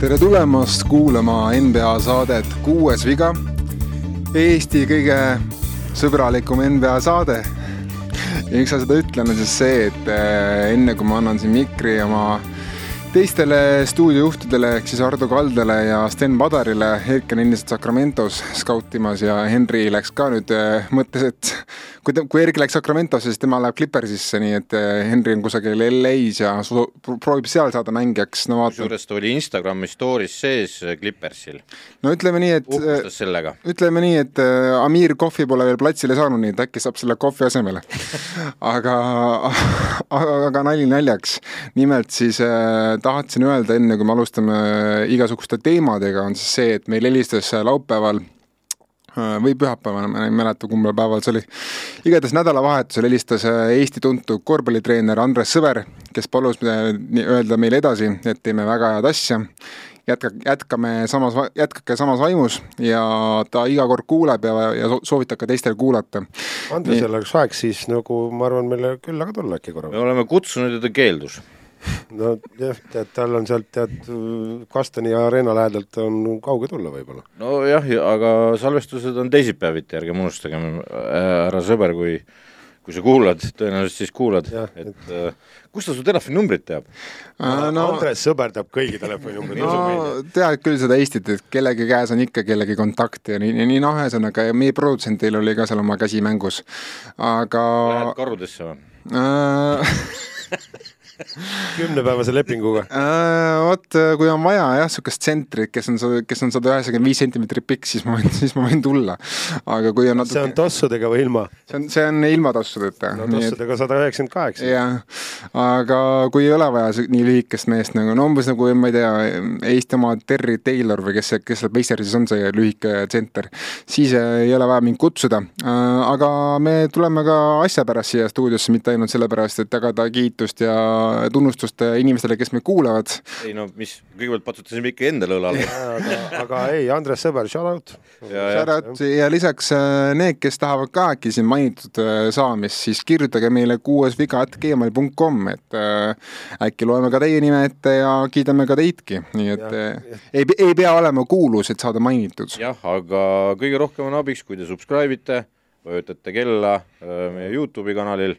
tere tulemast kuulama NBA saadet Kuues viga. Eesti kõige sõbralikum NBA saade. ja miks ma seda ütlen, on siis see, et eh, enne kui ma annan siin mikri oma teistele stuudiojuhtidele ehk siis Ardo Kaldele ja Sten Padarile, Erk on endiselt Sacramentos skautimas ja Henri läks ka nüüd, eh, mõtles, et kui ta, kui Erik läks Sacramentosse, siis tema läheb Clippersisse, nii et eh, Henry on kusagil LA-s ja proovib seal saada mängijaks, no vaata. kusjuures ta oli Instagrami story's sees eh, Clippersil. no ütleme nii, et uhkustas sellega. ütleme nii, et Amir kohvi pole veel platsile saanud, nii et äkki saab selle kohvi asemele aga, aga, aga nali naljaks. nimelt siis tahtsin öelda, enne kui me alustame igasuguste teemadega, on siis see, et meil helistas laupäeval äh, või pühapäeval, ma ei mäleta, kumbal päeval see oli. igatahes nädalavahetusel helistas äh, Eesti tuntud korvpallitreener Andres Sõber, kes palus öelda meile edasi, et teeme väga head asja. jätka, jätkame samas, jätkake samas vaimus ja ta iga kord kuuleb ja, ja soovitab ka teistel kuulata. Andresel oleks aeg siis nagu ma arvan, meile külla ka tulla äkki korra. me oleme kutsunud ja ta keeldus no jah, tead, tal on sealt tead Kastani areena lähedalt on kauge tulla võib-olla. nojah, aga salvestused on teisipäeviti, ärgem unustagem, härra sõber, kui kui sa kuulad, tõenäoliselt siis kuulad, et äh, kust ta su telefoninumbrit teab äh,? No, Andres sõber teab kõigi telefoninumbrid. no tead küll seda Eestit, et kellegi käes on ikka kellegi kontakt ja nii, nii noh, ühesõnaga meie produtsendil oli ka seal oma käsi mängus, aga Lähed karudesse või äh, kümnepäevase lepinguga äh,? Vot, kui on vaja jah, niisugust tsentrit, kes on, kes on sada üheksakümmend viis sentimeetrit pikk, siis ma võin, siis ma võin tulla. aga kui on natuke see on tossudega või ilma? see on, see on ilma tossudeta. no tossudega sada üheksakümmend kaheksa. jah, aga kui ei ole vaja nii lühikest meest nagu, no umbes nagu ma ei tea, Eesti oma Terry Taylor või kes, kes seal Pacersis on, see lühike tsenter, siis ei ole vaja mind kutsuda. Äh, aga me tuleme ka asja pärast siia stuudiosse, mitte ainult sellepärast, et jagada kiitust ja tunnustust inimestele, kes meid kuulavad. ei no mis, kõigepealt patsutasime ikka endale õlale aga, aga ei, Andres Sõber, shout out. Shout out ja lisaks äh, need, kes tahavad ka äkki siin mainitud äh, saamist, siis kirjutage meile kuuesviga.gmail.com, et äh, äkki loeme ka teie nime ette ja kiidame ka teidki, nii et ja, ja. ei, ei pea olema kuulus, et saada mainitud. jah, aga kõige rohkem on abiks, kui te subscribe ite, vajutate kella meie Youtube'i kanalil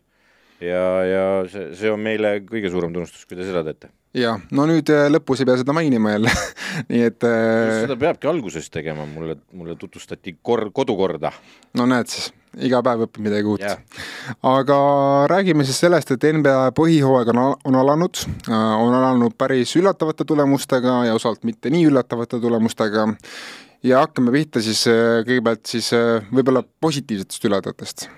ja, ja see, see on meile kõige suurem tunnustus, kui te seda teete. jah, no nüüd äh, lõpus ei pea seda mainima jälle. Nii et äh... seda peabki alguses tegema, mulle, mulle tutvustati kor-, kodukorda. no näed siis, iga päev õpib midagi uut. Yeah.. aga räägime siis sellest, et NBA põhihooaeg on, on alanud, äh, on alanud päris üllatavate tulemustega ja osalt mitte nii üllatavate tulemustega. Ja hakkame pihta siis äh, kõigepealt siis võib-olla positiivsetest üllatavatest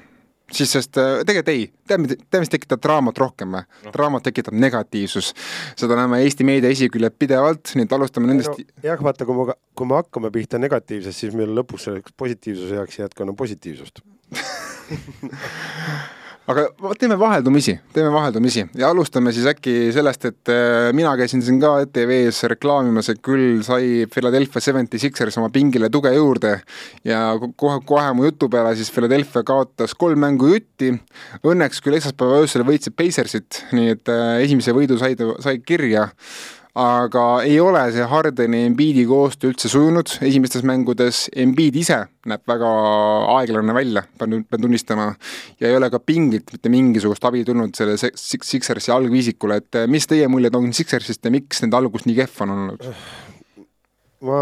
siis sest äh, tegelikult ei, tead, tead, mis tekitab draamat rohkem või no.? draamat tekitab negatiivsus. seda näeme Eesti meedia esiküljel pidevalt, nii et alustame nendest no,. jah, vaata, kui me, kui me hakkame pihta negatiivsest, siis meil lõpus selleks positiivsuse heaks jätkame positiivsust aga teeme vaheldumisi, teeme vaheldumisi. Ja alustame siis äkki sellest, et äh, mina käisin siin ka ETV-s reklaamimas, et küll sai Philadelphia Seventy Sixers oma pingile tuge juurde. Ja kohe, kohe mu jutu peale siis Philadelphia kaotas kolm mängu jutti. Õnneks küll esmaspäeva öösel võitsid Pacersit, nii et äh, esimese võidu said, sai kirja aga ei ole see Hardeni Embiidi koostöö üldse sujunud esimestes mängudes, Embiid ise näeb väga aeglane välja, pean, pean tunnistama, ja ei ole ka pingilt mitte mingisugust abi tulnud selle Sixersi algviisikule, et eh, mis teie muljed on Sixersist ja miks nende algus nii kehv on olnud? ma,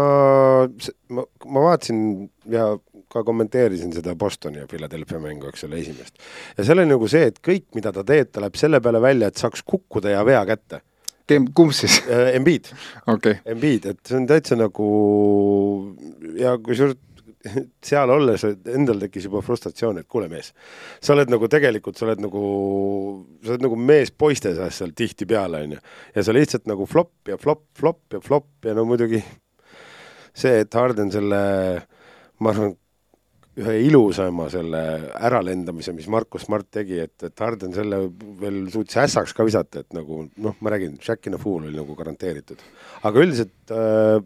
ma, ma vaatasin ja ka kommenteerisin seda Bostoni ja Philadelphia mängu, eks ole, esimest. ja seal on nagu see, et kõik, mida ta teeb, ta läheb selle peale välja, et saaks kukkuda ja vea kätte kumb siis? Äh, Embiid okay.. Embiid, et see on täitsa nagu ja kusjuures seal olles endal tekkis juba frustratsioon, et kuule, mees, sa oled nagu tegelikult, sa oled nagu, sa oled nagu mees poiste seas seal tihtipeale, on ju. ja sa lihtsalt nagu flop ja flop, flop ja flop ja no muidugi see, et Harden selle, ma arvan, ühe ilusama selle äralendamise, mis Markus Smart tegi, et, et Harden selle veel suutis ässaks ka visata, et nagu noh, ma räägin, Jack in a fool oli nagu garanteeritud. aga üldiselt äh,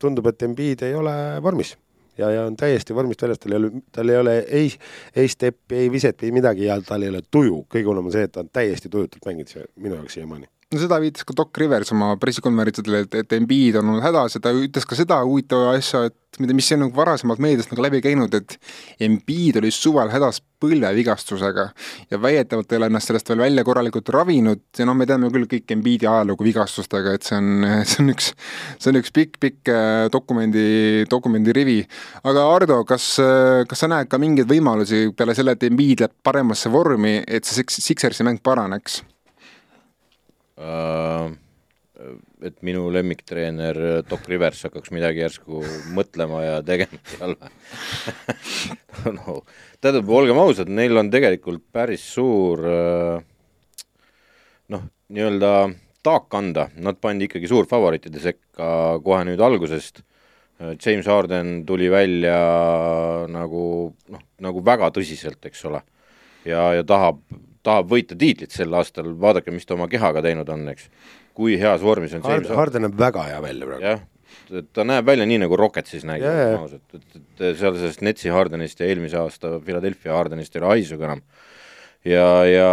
tundub, et Embiid ei ole vormis. Ja, ja on täiesti vormist väljas, tal ei ole, tal ei ole ei, ei steppi, ei viset, ei midagi ja tal ei ole tuju, kõige hullem on see, et ta on täiesti tujutult mänginud see minu jaoks siiamaani no seda viitas ka Doc Rivers oma pressikonverentsidel, et, et Embiid on olnud hädas ja ta ütles ka seda huvitava asja, et mida, mis on nagu varasemalt meediast nagu läbi käinud, et Embiid oli suvel hädas põlvevigastusega ja väidetavalt ei ole ennast sellest veel välja korralikult ravinud ja noh, me teame küll kõik Embiidi ajalugu vigastustega, et see on, see on üks, see on üks pikk-pikk äh, dokumendi, dokumendi rivi. aga Ardo, kas, kas sa näed ka mingeid võimalusi peale selle, et Embiid läheb paremasse vormi, et see Sixersi mäng paraneks? Äh, et minu lemmiktreener Doc Rivers hakkaks midagi järsku mõtlema ja tegema seal. No tähendab, olgem ausad, neil on tegelikult päris suur äh, noh, nii-öelda taak kanda, nad pandi ikkagi suurfavoriitide sekka kohe nüüd algusest. James Harden tuli välja nagu noh, nagu väga tõsiselt, eks ole, ja, ja tahab tahab võita tiitlit sel aastal, vaadake, mis ta oma kehaga teinud on, eks. kui heas vormis on Hard, Harden näeb väga hea välja praegu. jah, ta näeb välja nii, nagu Rocketsis nägi ausalt, et, et seal sellest Netsi Hardenist ja eelmise aasta Philadelphia Hardenist ei ole haisugi enam. ja, ja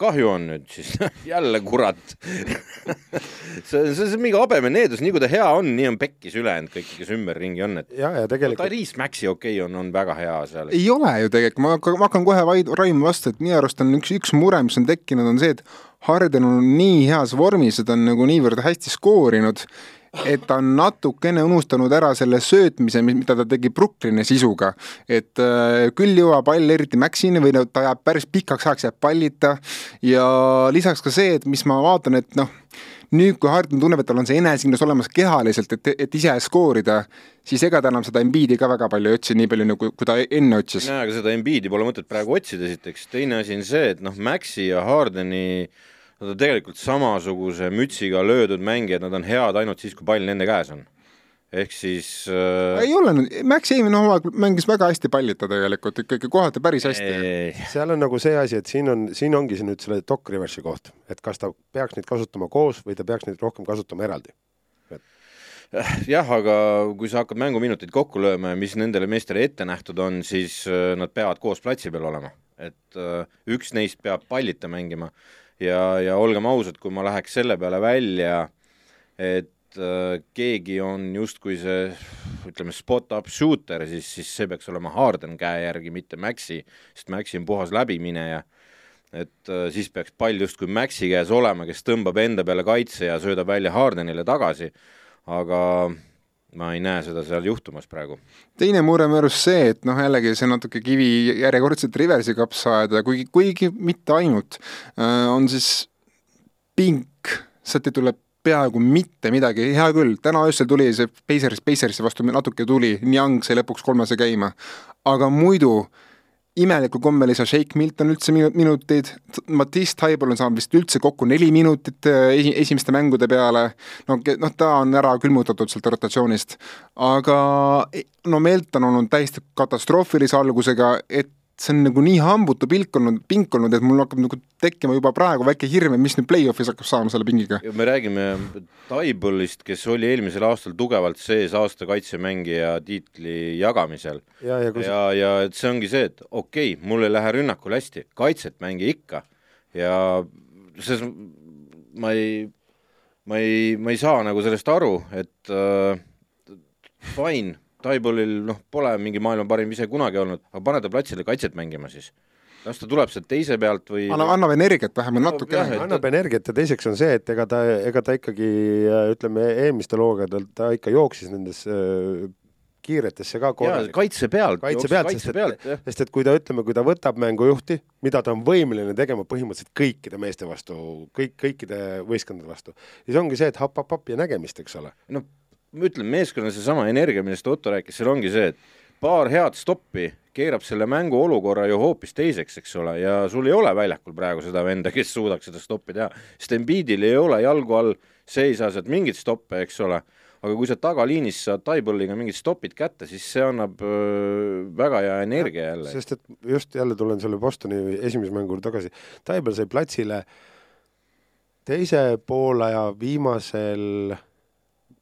kahju on nüüd siis jälle kurat see, see on mingi habeme needus, nii kui ta hea on, nii on pekkis ülejäänud kõik, kes ümberringi on, et ja, ja tegelikult no, Tyrese Maxi okei okay, on, on väga hea seal. ei ole ju tegelikult, ma hakkan, ma hakkan kohe vaid-, Raimo vastu, et minu arust on üks, üks mure, mis on tekkinud, on see, et Harden on nii heas vormis, et ta on nagu niivõrd hästi skoorinud et ta on natukene unustanud ära selle söötmise, mida ta tegi Brooklyni sisuga. et äh, küll jõuab pall eriti Maxini või ta jääb päris pikaks ajaks jääb pallita ja lisaks ka see, et mis ma vaatan, et noh, nüüd, kui Harden tunneb, et tal on see enesekindlus olemas kehaliselt, et, et ise skoorida, siis ega ta enam seda Embiidi ka väga palju ei otsi, nii palju nagu, kui ta enne otsis. jaa, aga seda Embiidi pole mõtet praegu otsida esiteks, teine asi on see, et noh, Maxi ja Hardeni äh, Nad on tegelikult samasuguse mütsiga löödud mängijad, nad on head ainult siis, kui pall nende käes on. ehk siis äh... ei ole, Max eelmine hooaeg mängis väga hästi pallita tegelikult, ikkagi kohati päris hästi. seal on nagu see asi, et siin on, siin ongi see nüüd selle Doc Riversi koht, et kas ta peaks neid kasutama koos või ta peaks neid rohkem kasutama eraldi. Jah, aga kui sa hakkad mänguminuteid kokku lööma ja mis nendele meestele ette nähtud on, siis äh, nad peavad koos platsi peal olema, et uh, üks neist peab pallita mängima ja, ja olgem ausad, kui ma läheks selle peale välja, et äh, keegi on justkui see ütleme, spot-up shooter, siis, siis see peaks olema Harden käe järgi, mitte Maxi, sest Maxi on puhas läbimineja. et äh, siis peaks pall justkui Maxi käes olema, kes tõmbab enda peale kaitse ja söödab välja Hardenile tagasi, aga ma ei näe seda seal juhtumas praegu. teine mure minu arust see, et noh, jällegi see natuke kivi järjekordselt Riversi kapsa ajada, kuigi, kuigi mitte ainult, äh, on siis pink, sealt ei tule peaaegu mitte midagi, hea küll, täna öösel tuli see Pacers, Pacersi vastu natuke tuli, Young sai lõpuks kolmese käima, aga muidu äh, imelikul kombel ei saa Shake Milton üldse minuteid, Matisse Taibol on saanud vist üldse kokku neli minutit äh, esi, esimeste mängude peale, no noh, ta on ära külmutatud sealt rotatsioonist, aga e, no Melton on olnud täiesti katastroofilise algusega, et see on nagu nii hambutu pilk olnud, pink olnud, et mul hakkab nagu tekkima juba praegu väike hirm, et mis nüüd play-off'is hakkab saama selle pingiga. me räägime Taibolist, kes oli eelmisel aastal tugevalt sees aasta kaitsemängija tiitli jagamisel. ja, ja, kus... ja, ja et see ongi see, et okei okay,, mul ei lähe rünnakul hästi, kaitset mängi ikka ja selles ma ei, ma ei, ma ei saa nagu sellest aru, et äh, fine Taibolil noh, pole mingi maailma parim ise kunagi olnud, aga pane ta platsile kaitset mängima siis. las ta tuleb sealt teise pealt või annab, annab energiat vähemalt natukene no,. annab ta... energiat ja teiseks on see, et ega ta, ega ta ikkagi ütleme, eelmistel hooaegadel ta ikka jooksis nendes äh, kiiretesse ka korralikult. kaitse pealt. kaitse pealt, sest et, sest et kui ta ütleme, kui ta võtab mängujuhti, mida ta on võimeline tegema põhimõtteliselt kõikide meeste vastu, kõik, kõikide võistkondade vastu, siis ongi see, et happ-happ-happ ja nägemist, eks ole. no ma ütlen, meeskonna seesama energia, millest Otto rääkis, seal ongi see, et paar head stoppi keerab selle mängu olukorra ju hoopis teiseks, eks ole, ja sul ei ole väljakul praegu seda venda, kes suudaks seda stoppi teha, sest Embiidil ei ole jalgu all, see ei saa sealt mingit stoppe, eks ole, aga kui sa tagaliinis saad Taiballiga mingid stopid kätte, siis see annab öö, väga hea energia jälle. sest et just jälle tulen selle Bostoni esimese mängu juurde tagasi, Taibal sai platsile teise poolaja viimasel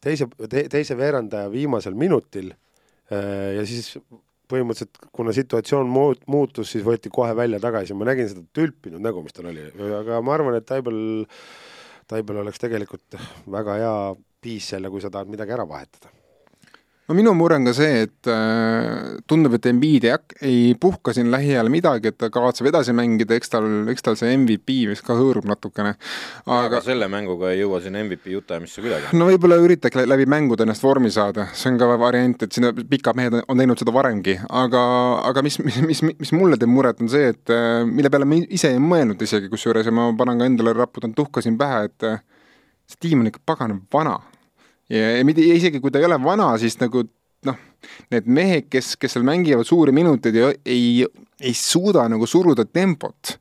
teise te,, teise veerandaja viimasel minutil ja siis põhimõtteliselt, kuna situatsioon muut-, muutus, siis võeti kohe välja tagasi, ma nägin seda tülpinud nägu, mis tal oli, aga ma arvan, et Taibel, Taibel oleks tegelikult väga hea piis selle, kui sa tahad midagi ära vahetada no minu mure on ka see, et äh, tundub, et Embiid ei, ei puhka siin lähiajal midagi, et ta kavatseb edasi mängida, eks tal, eks tal see MVP vist ka hõõrub natukene. aga selle mänguga ei jõua sinna MVP jutuajamisse kuidagi. no võib-olla üritaks läbi mängude ennast vormi saada, see on ka variant, et sinna pikad mehed on teinud seda varemgi, aga, aga mis, mis, mis, mis mulle teeb muret, on see, et äh, mille peale ma ise ei mõelnud isegi, kusjuures ja ma panen ka endale raputan tuhka siin pähe, et äh, see tiim on ikka pagana vana ja, ja mitte isegi, kui ta ei ole vana, siis nagu noh, need mehed, kes, kes seal mängivad suuri minuteid ja ei, ei suuda nagu suruda tempot.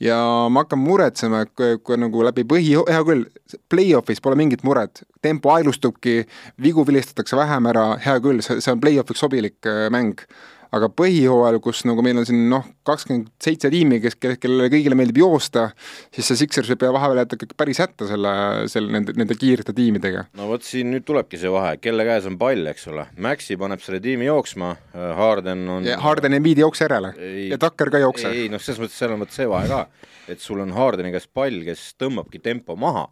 ja ma hakkan muretsema, et kui, kui nagu läbi põhi, hea küll, play-off'is pole mingit muret, tempo aeglustubki, vigu vilistatakse vähem ära, hea küll, see, see on play-off'iks sobilik äh, mäng aga põhijooajal, kus nagu meil on siin noh, kakskümmend seitse tiimi, kes, kellele kõigile meeldib joosta, siis see Sixers võib vahepeal jätta ikkagi päris hätta selle, selle, nende, nende kiirete tiimidega. no vot siin nüüd tulebki see vahe, kelle käes on pall, eks ole, Maxi paneb selle tiimi jooksma, Harden on Harden ei viidi jookse järele. Ei, ja Tucker ka ei jookse. ei noh, selles mõttes on vot see vahe ka, et sul on Hardeni käes pall, kes tõmbabki tempo maha,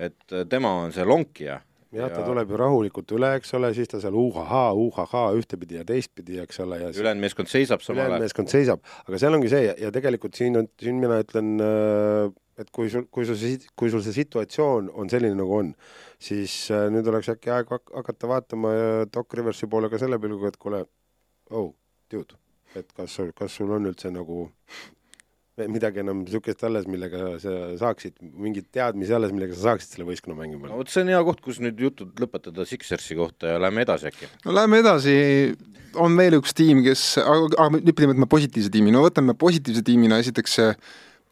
et tema on see lonkija jah ja..., ta tuleb ju rahulikult üle, eks ole, siis ta seal uhahaa, uhahaa ühtepidi ja teistpidi, eks ole, ja ülejäänud meeskond seisab samal ajal. ülejäänud meeskond seisab, aga seal ongi see ja, ja tegelikult siin on, siin mina ütlen, äh, et kui sul, kui sul see, kui sul see situatsioon on selline, nagu on, siis äh, nüüd oleks äkki aeg hakata vaatama äh, Doc Riversi poole ka selle pilguga, et kuule, oh, dude, et kas, kas sul on üldse nagu midagi enam niisugust alles, millega sa saaksid, mingeid teadmisi alles, millega sa saaksid selle võistkonna mängima? no vot, see on hea koht, kus nüüd jutud lõpetada Sixersi kohta ja lähme edasi äkki. no lähme edasi, on veel üks tiim, kes, aga, aga nüüd pidime võtma positiivse tiimi, no võtame positiivse tiimina esiteks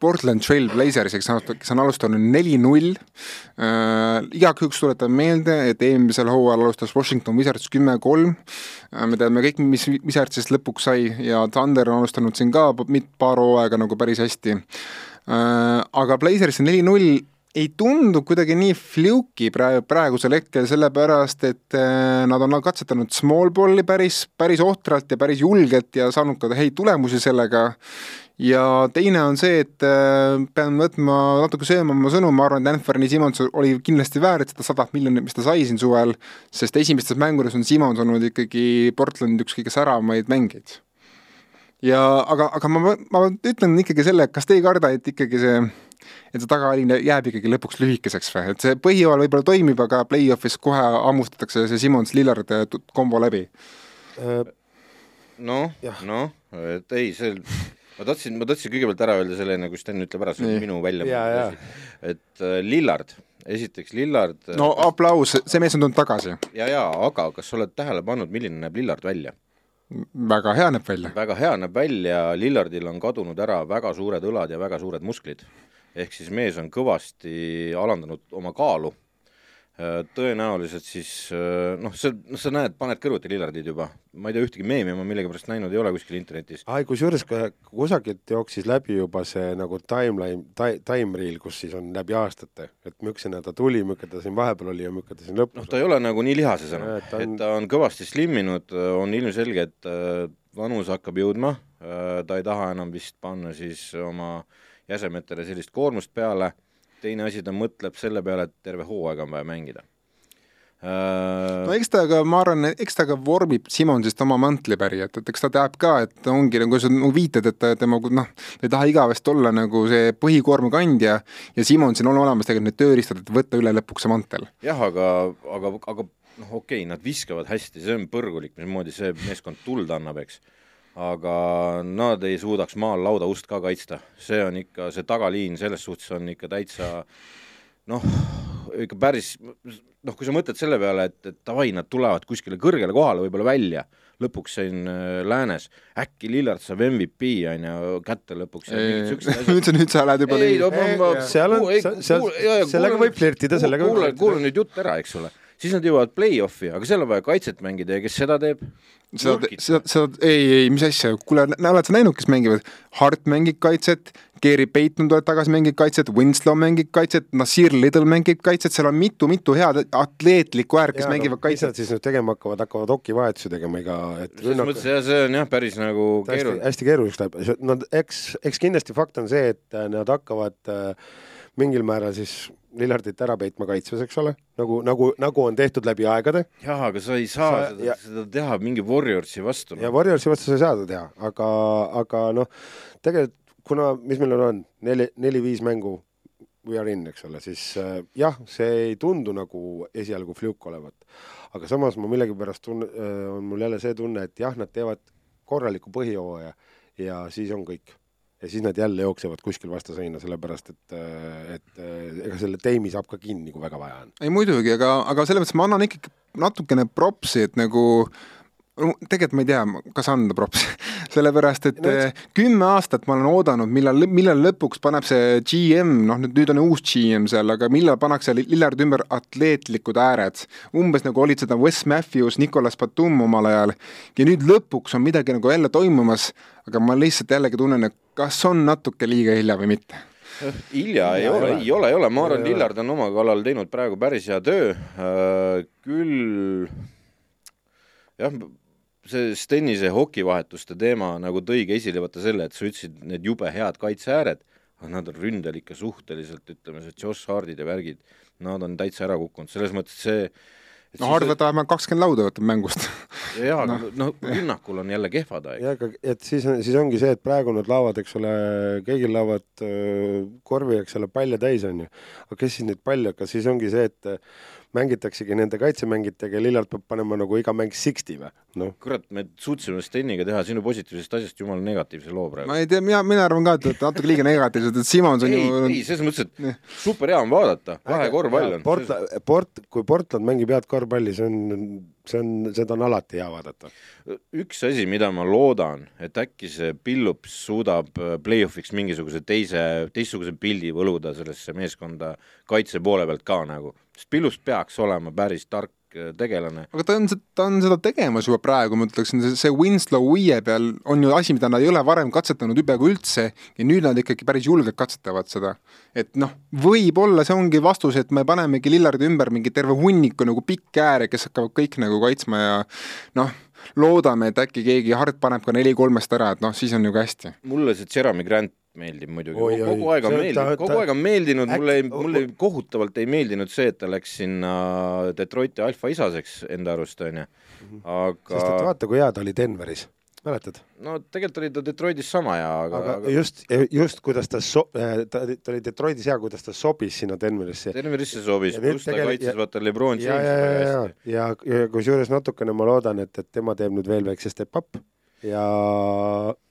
Portland Trail Blazers, kes on, alustanud neli-null äh,. igaks juhuks tuletan meelde, et eelmisel hooajal alustas Washington Wizards kümme-kolm äh,. me teame kõik, mis Wizardsist lõpuks sai ja Thunder on alustanud siin ka paar hooaega nagu päris hästi äh,. aga Blazersi neli-null ei tundu kuidagi nii fluky praegu, praegusel hetkel, sellepärast et äh, nad on katsetanud small ball'i päris, päris ohtralt ja päris julgelt ja saanud ka häid tulemusi sellega ja teine on see, et äh, pean võtma natuke sööma oma sõnu, ma arvan, et Anthony Simons oli kindlasti väärt seda sadat miljonit, mis ta sai siin suvel, sest esimestes mängudes on Simons olnud ikkagi Portlandi üks kõige säravamaid mängijaid. ja aga, aga ma, ma ütlen ikkagi selle, kas te ei karda, et ikkagi see et see tagaväline jääb ikkagi lõpuks lühikeseks või, et see põhijooajal võib-olla toimib, aga play-off'is kohe hammustatakse see Simons-Lillard kombo läbi. noh, noh, et ei, see ma tahtsin, ma tahtsin kõigepealt ära öelda selle, enne kui Sten ütleb ära, see on minu välja. et äh, Lillard, esiteks Lillard. Äh, no aplaus, see mees on tulnud tagasi. ja, ja aga kas sa oled tähele pannud, milline näeb Lillard välja? väga hea näeb välja. väga hea näeb välja, Lillardil on kadunud ära väga suured õlad ja väga suured musklid. Ehk siis mees on kõvasti alandanud oma kaalu. Äh, tõenäoliselt siis äh, noh, see, noh, sa näed, paned kõrvuti Lillardid juba, ma ei tea, ühtegi meemi ma millegipärast näinud ei ole kuskil internetis. ai, kusjuures kusagilt jooksis läbi juba see nagu timeline, time reel, kus siis on läbi aastate, et millisena ta tuli, milline ta siin vahepeal oli ja milline ta siin lõpus noh, ta ei ole nagu nii lihases enam, et, on... et ta on kõvasti slimminud, on ilmselge, et äh, vanus hakkab jõudma, ta ei taha enam vist panna siis oma jäsemetele sellist koormust peale. Teine asi, ta mõtleb selle peale, et terve hooaeg on vaja mängida. Äh, no eks ta ka, ma arvan, eks ta ka vormib Simonsist oma mantlipäri, et, eks ta teab ka, et ongi nagu sa nagu viitad, et tema noh, ta ei taha igavesti olla nagu see põhikoorma kandja ja Simonsil on olemas tegelikult need tööriistad, et võtta üle lõpuks see mantel. jah, aga, aga, aga noh, okei okay,, nad viskavad hästi, see on põrgulik, mismoodi see meeskond tuld annab, eks aga nad ei suudaks maal lauda ust ka kaitsta, see on ikka, see tagaliin selles suhtes on ikka täitsa noh, ikka päris noh, kui sa mõtled selle peale, et, et davai, nad tulevad kuskile kõrgele kohale võib-olla välja, lõpuks siin äh, läänes, äkki Lillard saab MVP on ju kätte lõpuks. nüüd sa, nüüd sa lähed juba ma seal on, sellega võib flirtida, sellega kuule, kuule nüüd jutt ära, eks ole siis nad jõuavad play-off'i, aga seal on vaja kaitset mängida ja kes seda teeb? seda, seda, seda, ei, ei, mis asja, kuule, oled sa näinud, kes mängivad? Hart mängib kaitset, Gary Payton tuleb tagasi, mängib kaitset, Winslow mängib kaitset, Nasir Little mängib kaitset, seal on mitu-mitu head atleetlikku äärt, kes Jaa, mängivad no, nad kaitset. siis nüüd tegema hakkavad, hakkavad okivahetusi tegema iga, et selles mõttes jah, see on jah, päris nagu hästi, keeruline. hästi keeruliseks läheb, no eks, eks kindlasti fakt on see, et äh, nad hakkavad äh, mingil määral siis Lillardit ära peitma kaitses, eks ole, nagu, nagu, nagu on tehtud läbi aegade jah, aga sa ei saa Sa- seda, ja- seda teha mingi Warriorsi vastu ja no.. Warriorsi vastu sa ei saa seda teha, aga, aga noh, tegelikult kuna, mis meil on, neli, neli-viis mängu we are in, eks ole, siis äh, jah, see ei tundu nagu esialgu fljuk olevat. aga samas ma millegipärast tunne äh,, on mul jälle see tunne, et jah, nad teevad korraliku põhijooaja ja siis on kõik. Ja siis nad jälle jooksevad kuskil vastaseina, sellepärast et, et äh, ega selle teimi saab ka kinni, kui väga vaja on. ei muidugi, aga, aga selles mõttes ma annan ikkagi natukene propsi, et nagu tegelikult ma ei tea, kas anda propsi, sellepärast et No eks- kümme aastat ma olen oodanud, millal, millal lõpuks paneb see GM, noh nüüd, nüüd on uus GM seal, aga millal pannakse Lillard ümber atleetlikud ääred. umbes nagu olid seda Wes Matthews, Nicolas Batum omal ajal ja nüüd lõpuks on midagi nagu jälle toimumas, aga ma lihtsalt jällegi tunnen, et kas on natuke liiga hilja või mitte hilja ei Ei ole, ei ole, ei ole, ma arvan, ole. Lillard on oma kallal teinud praegu päris hea töö. küll jah, see Stennise hokivahetuste teema nagu tõigi esile vaata selle, et sa ütlesid need jube head kaitseääred, aga nad on ründel ikka suhteliselt, ütleme see Josh Hardid ja värgid, nad on täitsa ära kukkunud, selles mõttes see et no Hard võtab vähemalt kakskümmend lauda võtab mängust jaa, aga noh, rünnakul on jälle kehvad aeg. ja aga, et siis, siis ongi see, et praegu nad laovad, eks ole, kõigil laovad korvi, eks ole, palle täis on ju. aga kes siis neid palle hakkas, siis ongi see, et mängitaksegi nende kaitsemängijatega ja Lillard peab panema nagu iga mäng sixty või, noh. kurat, me suutsime Steniga teha sinu positiivsest asjast jumala negatiivse loo praegu. ma ei tea, mina, mina arvan ka, et te olete natuke liiga negatiivsed, et Simons on ei, ju ei selles mõttes, et super hea on vaadata, lahe korvpall on. Port-, Port-, kui Portland mängib head korvpalli, see on, see on, seda on alati hea vaadata. üks asi, mida ma loodan, et äkki see Pillups suudab äh, play-off'iks mingisuguse teise, teistsuguse pildi võluda sellesse meeskonda kaitse poole pealt ka nagu, sest Pillups peaks olema päris tark tegelane. aga ta on, ta on seda tegemas juba praegu, ma ütleksin, see Winslow Uie peal on ju asi, mida nad ei ole varem katsetanud peaaegu üldse ja nüüd nad ikkagi päris julgelt katsetavad seda. et noh, võib-olla see ongi vastus, et me panemegi Lillardi ümber mingi terve hunniku nagu pikk ääre, kes hakkavad kõik nagu kaitsma ja noh, loodame, et äkki keegi hard paneb ka neli kolmest ära, et noh, siis on ju ka hästi. mulle see Jeremy Grant meeldib muidugi, kogu aeg on meeldinud kogu aeg on meeldinud, mulle ei, mulle kohutavalt ei meeldinud see, et ta läks sinna Detroiti alfaisaseks enda arust, onju. sest et aga vaata, kui hea ta oli Denveris, mäletad? no tegelikult oli ta Detroitis sama hea, aga, aga aga just, just kuidas ta so-, ta, ta oli Detroitis hea, kuidas ta sobis sinna Denverisse. Denverisse sobis, Ja pluss ta kaitses ja- vaata Lebron ja, ja, Jamesi ja, väga ja hästi., ja, ja kusjuures natukene ma loodan, et, et tema teeb nüüd veel väikse step up ja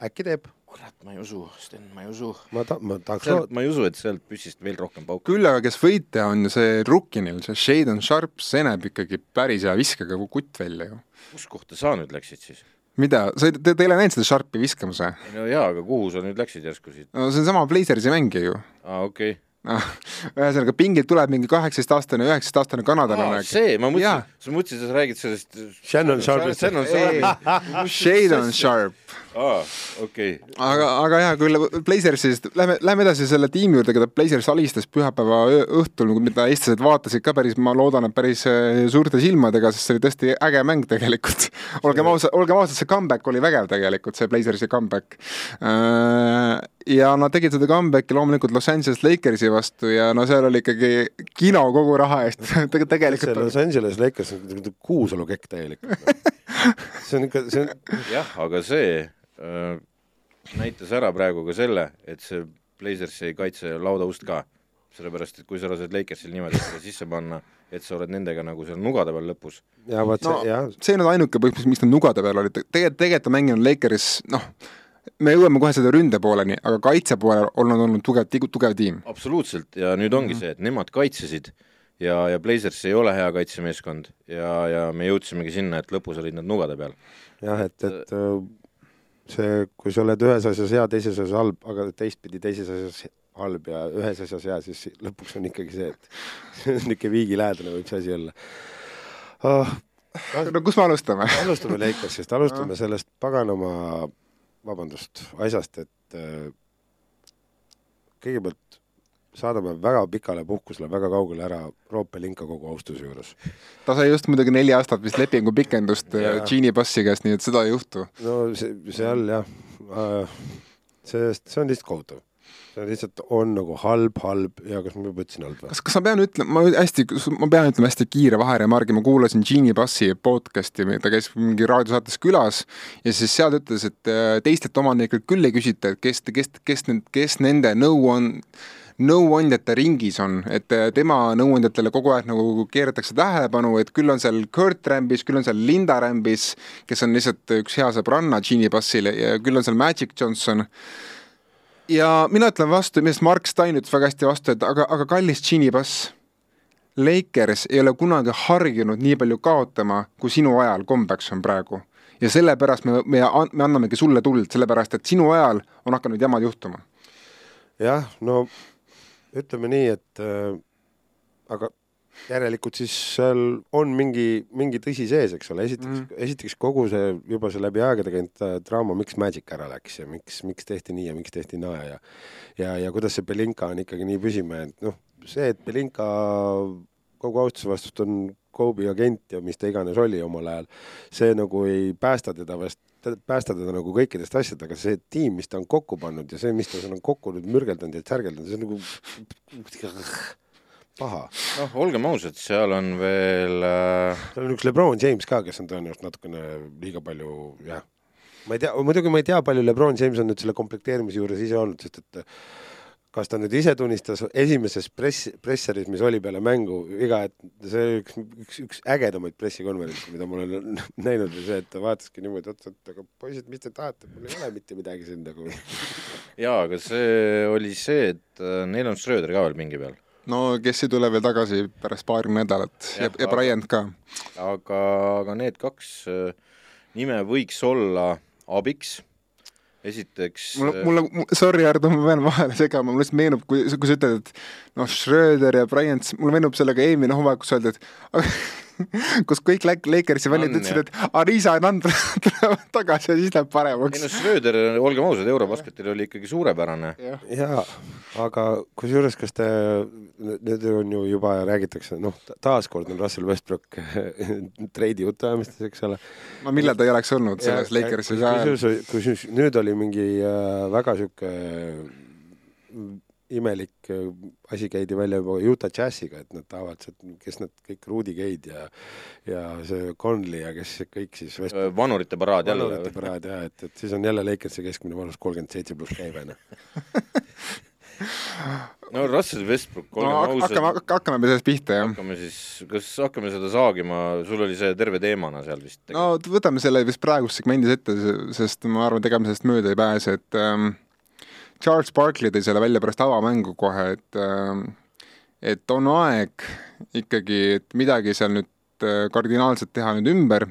äkki teeb, kurat, ma ei usu, Sten, ma ei usu. ma ta-, ma tahaks sealt loota, ma ei usu, et sealt püssist veel rohkem pauku. küll aga kes võitja on see Rukkinil, see Shadon Sharp, see näeb ikkagi päris hea viskega kutt välja ju. kus kohta sa nüüd läksid siis? mida, sa ei, te, te ei ole näinud seda Sharpi viskamas või? no jaa, aga kuhu sa nüüd läksid järsku siit? no see on sama Blazersi mängija ju aa, okei okay.. noh, ühesõnaga pingilt tuleb mingi kaheksateistaastane, üheksateistaastane kanadalane. see, ma mõtlesin, sa mõtlesid, sa räägid sellest Shannon Sharpist. Shannon Sharpist. Shadon Sharp. aa, okei. aga, aga jaa, küll Blazersist, lähme, lähme edasi selle tiimi juurde, keda Blazers alistas pühapäeva õhtul, mida eestlased vaatasid ka päris, ma loodan, et päris äh, suurte silmadega, sest see oli tõesti äge mäng tegelikult. olgem ausad, olgem ausad, see comeback oli vägev tegelikult, see Blazersi comeback. ja nad tegid seda comeback'i loomulikult Los Angeles Lakersi vastu ja no seal oli ikkagi kino kogu raha eest Tege- see tegelikult Los Angeles Lakers on kuusalukekk täielikult. see on ikka, see on, jah, aga see äh, näitas ära praegu ka selle, et see Blazers ei kaitse laudaust ka. sellepärast, et kui sa lased Lakersil niimoodi seda sisse panna, et sa oled nendega nagu seal nugade peal lõpus, ja vot no see, jah, see ei olnud ainuke põhjus, miks nad nugade peal olid, tegelikult, tegelikult on mänginud Lakeris, noh, me jõuame kohe selle ründe pooleni, aga kaitse poolel on nad olnud tugev, tugev tiim. absoluutselt, ja nüüd ongi see, et nemad kaitsesid ja, ja Blazers ei ole hea kaitsemeeskond ja, ja me jõudsimegi sinna, et lõpus olid nad nugade peal. jah, et, et äh, see, kui sa oled ühes asjas hea, teises asjas halb, aga teistpidi teises asjas halb ja ühes asjas hea, siis lõpuks on ikkagi see, et niisugune viigilähedane võib see asi olla. oh, no kus me alustame? alustame Lakersist, alustame sellest paganama, vabandust, asjast, et äh, kõigepealt saadame väga pikale puhkusele väga kaugele ära Roop Pelinka kogu austuse juures. ta sai just muidugi neli aastat vist lepingu pikendust äh, Jaa. Genie Bassi käest, nii et seda ei juhtu. no see, seal jah, see, see on lihtsalt kohutav. see on lihtsalt, on nagu halb, halb ja kas ma juba ütlesin halb või? kas, kas ma pean ütlema, ma hästi, ma pean ütlema hästi kiire vaheremargi, ma kuulasin Genie Bassi podcast'i, ta käis mingi raadiosaates külas ja siis seal ütles, et äh, teistelt omanikelt küll ei küsita, et kes, kes, kes, kes nende nõu on, nõuandjate ringis on, et äh, tema nõuandjatele kogu aeg nagu keeratakse tähelepanu, et küll on seal Kurt Rambis, küll on seal Linda Rambis, kes on lihtsalt üks hea sõbranna Genie Bassile ja küll on seal Magic Johnson ja mina ütlen vastu, millest Mark Stein ütles väga hästi vastu, et aga, aga kallis Genie Bass, Lakers ei ole kunagi harjunud nii palju kaotama, kui sinu ajal kombeks on praegu. ja sellepärast me, me, me annamegi sulle tuld, sellepärast et sinu ajal on hakanud jamad juhtuma. jah, no ütleme nii, et äh, aga järelikult siis seal on mingi, mingi tõsi sees, eks ole, esiteks mm., esiteks kogu see juba see läbi aegade käinud äh, draama, miks Magic ära läks ja miks, miks tehti nii ja miks tehti naa ja ja, ja kuidas see Belinka on ikkagi nii püsima jäänud, noh, see, et Belinka kogu austuse vastust on Kobe agent ja mis ta iganes oli omal ajal, see nagu ei päästa teda vast, päästa teda nagu kõikidest asjadest, aga see tiim, mis ta on kokku pannud ja see, mis ta seal on kokku nüüd mürgeldanud ja särgeldanud, see on nagu paha. noh, olgem ausad, seal on veel äh, seal on üks Lebron James ka, kes on tõenäoliselt natukene liiga palju, jah. ma ei tea, muidugi ma ei tea, palju Lebron James on nüüd selle komplekteerimise juures ise olnud, sest et kas ta nüüd ise tunnistas esimeses press, presseris, mis oli peale mängu, iga, et see üks, üks, üks ägedamaid pressikonverentse, mida ma olen näinud, oli see, et ta vaataski niimoodi otsa, et aga poisid, mis te tahate, mul ei ole mitte midagi siin nagu. jaa, aga see oli see, et äh, neil on Schröder ka veel pingi peal. no kes ei tule veel tagasi pärast paari nädalat ja, ja aga- Bryant ka. aga, aga need kaks äh, nime võiks olla abiks. Esiteks mulle, mulle, sorry, Hardo, ma pean vahele segama, mulle lihtsalt meenub, kui, kui sa ütled, et noh, Schröder ja Bryant, mulle meenub sellega eelmine hooaeg, kus öeldi, et kus kõik Lak- Lakersi fännid On, ütlesid, et Arisa ja Nand tulevad tagasi ja siis läheb ei paremaks no. Schröder, olgem ausad, Eurobasketil oli ikkagi suurepärane. jaa, aga kusjuures, kas te, nüüd on ju juba räägitakse, noh, taaskord on Russell Westbrook treidi jutuajamistes, eks ole. no millal ta ei oleks olnud selles Lakersis ajal. kusjuures, kusjuures nüüd oli mingi äh, väga sihuke imelik äh, asi käidi välja juba Utah Jazziga, et nad tahavad, kes need kõik Rudy Gay'd ja ja see Conley ja kes kõik siis West- vanurite paraad jälle vanurite. paraad jah, et, et siis on jälle Lakersi keskmine vanus kolmkümmend seitse pluss käive, noh. no Russell Westbrook, no olgem hakkame ausad,, hakkame sellest pihta, jah. hakkame siis, kas hakkame seda saagima, sul oli see terve teemana seal vist. no võtame selle vist praeguses segmendis ette, sest ma arvan, et ega me sellest mööda ei pääse, et ähm, Charles Barkley tõi selle välja pärast avamängu kohe, et ähm, et on aeg ikkagi, et midagi seal nüüd äh, kardinaalselt teha nüüd ümber,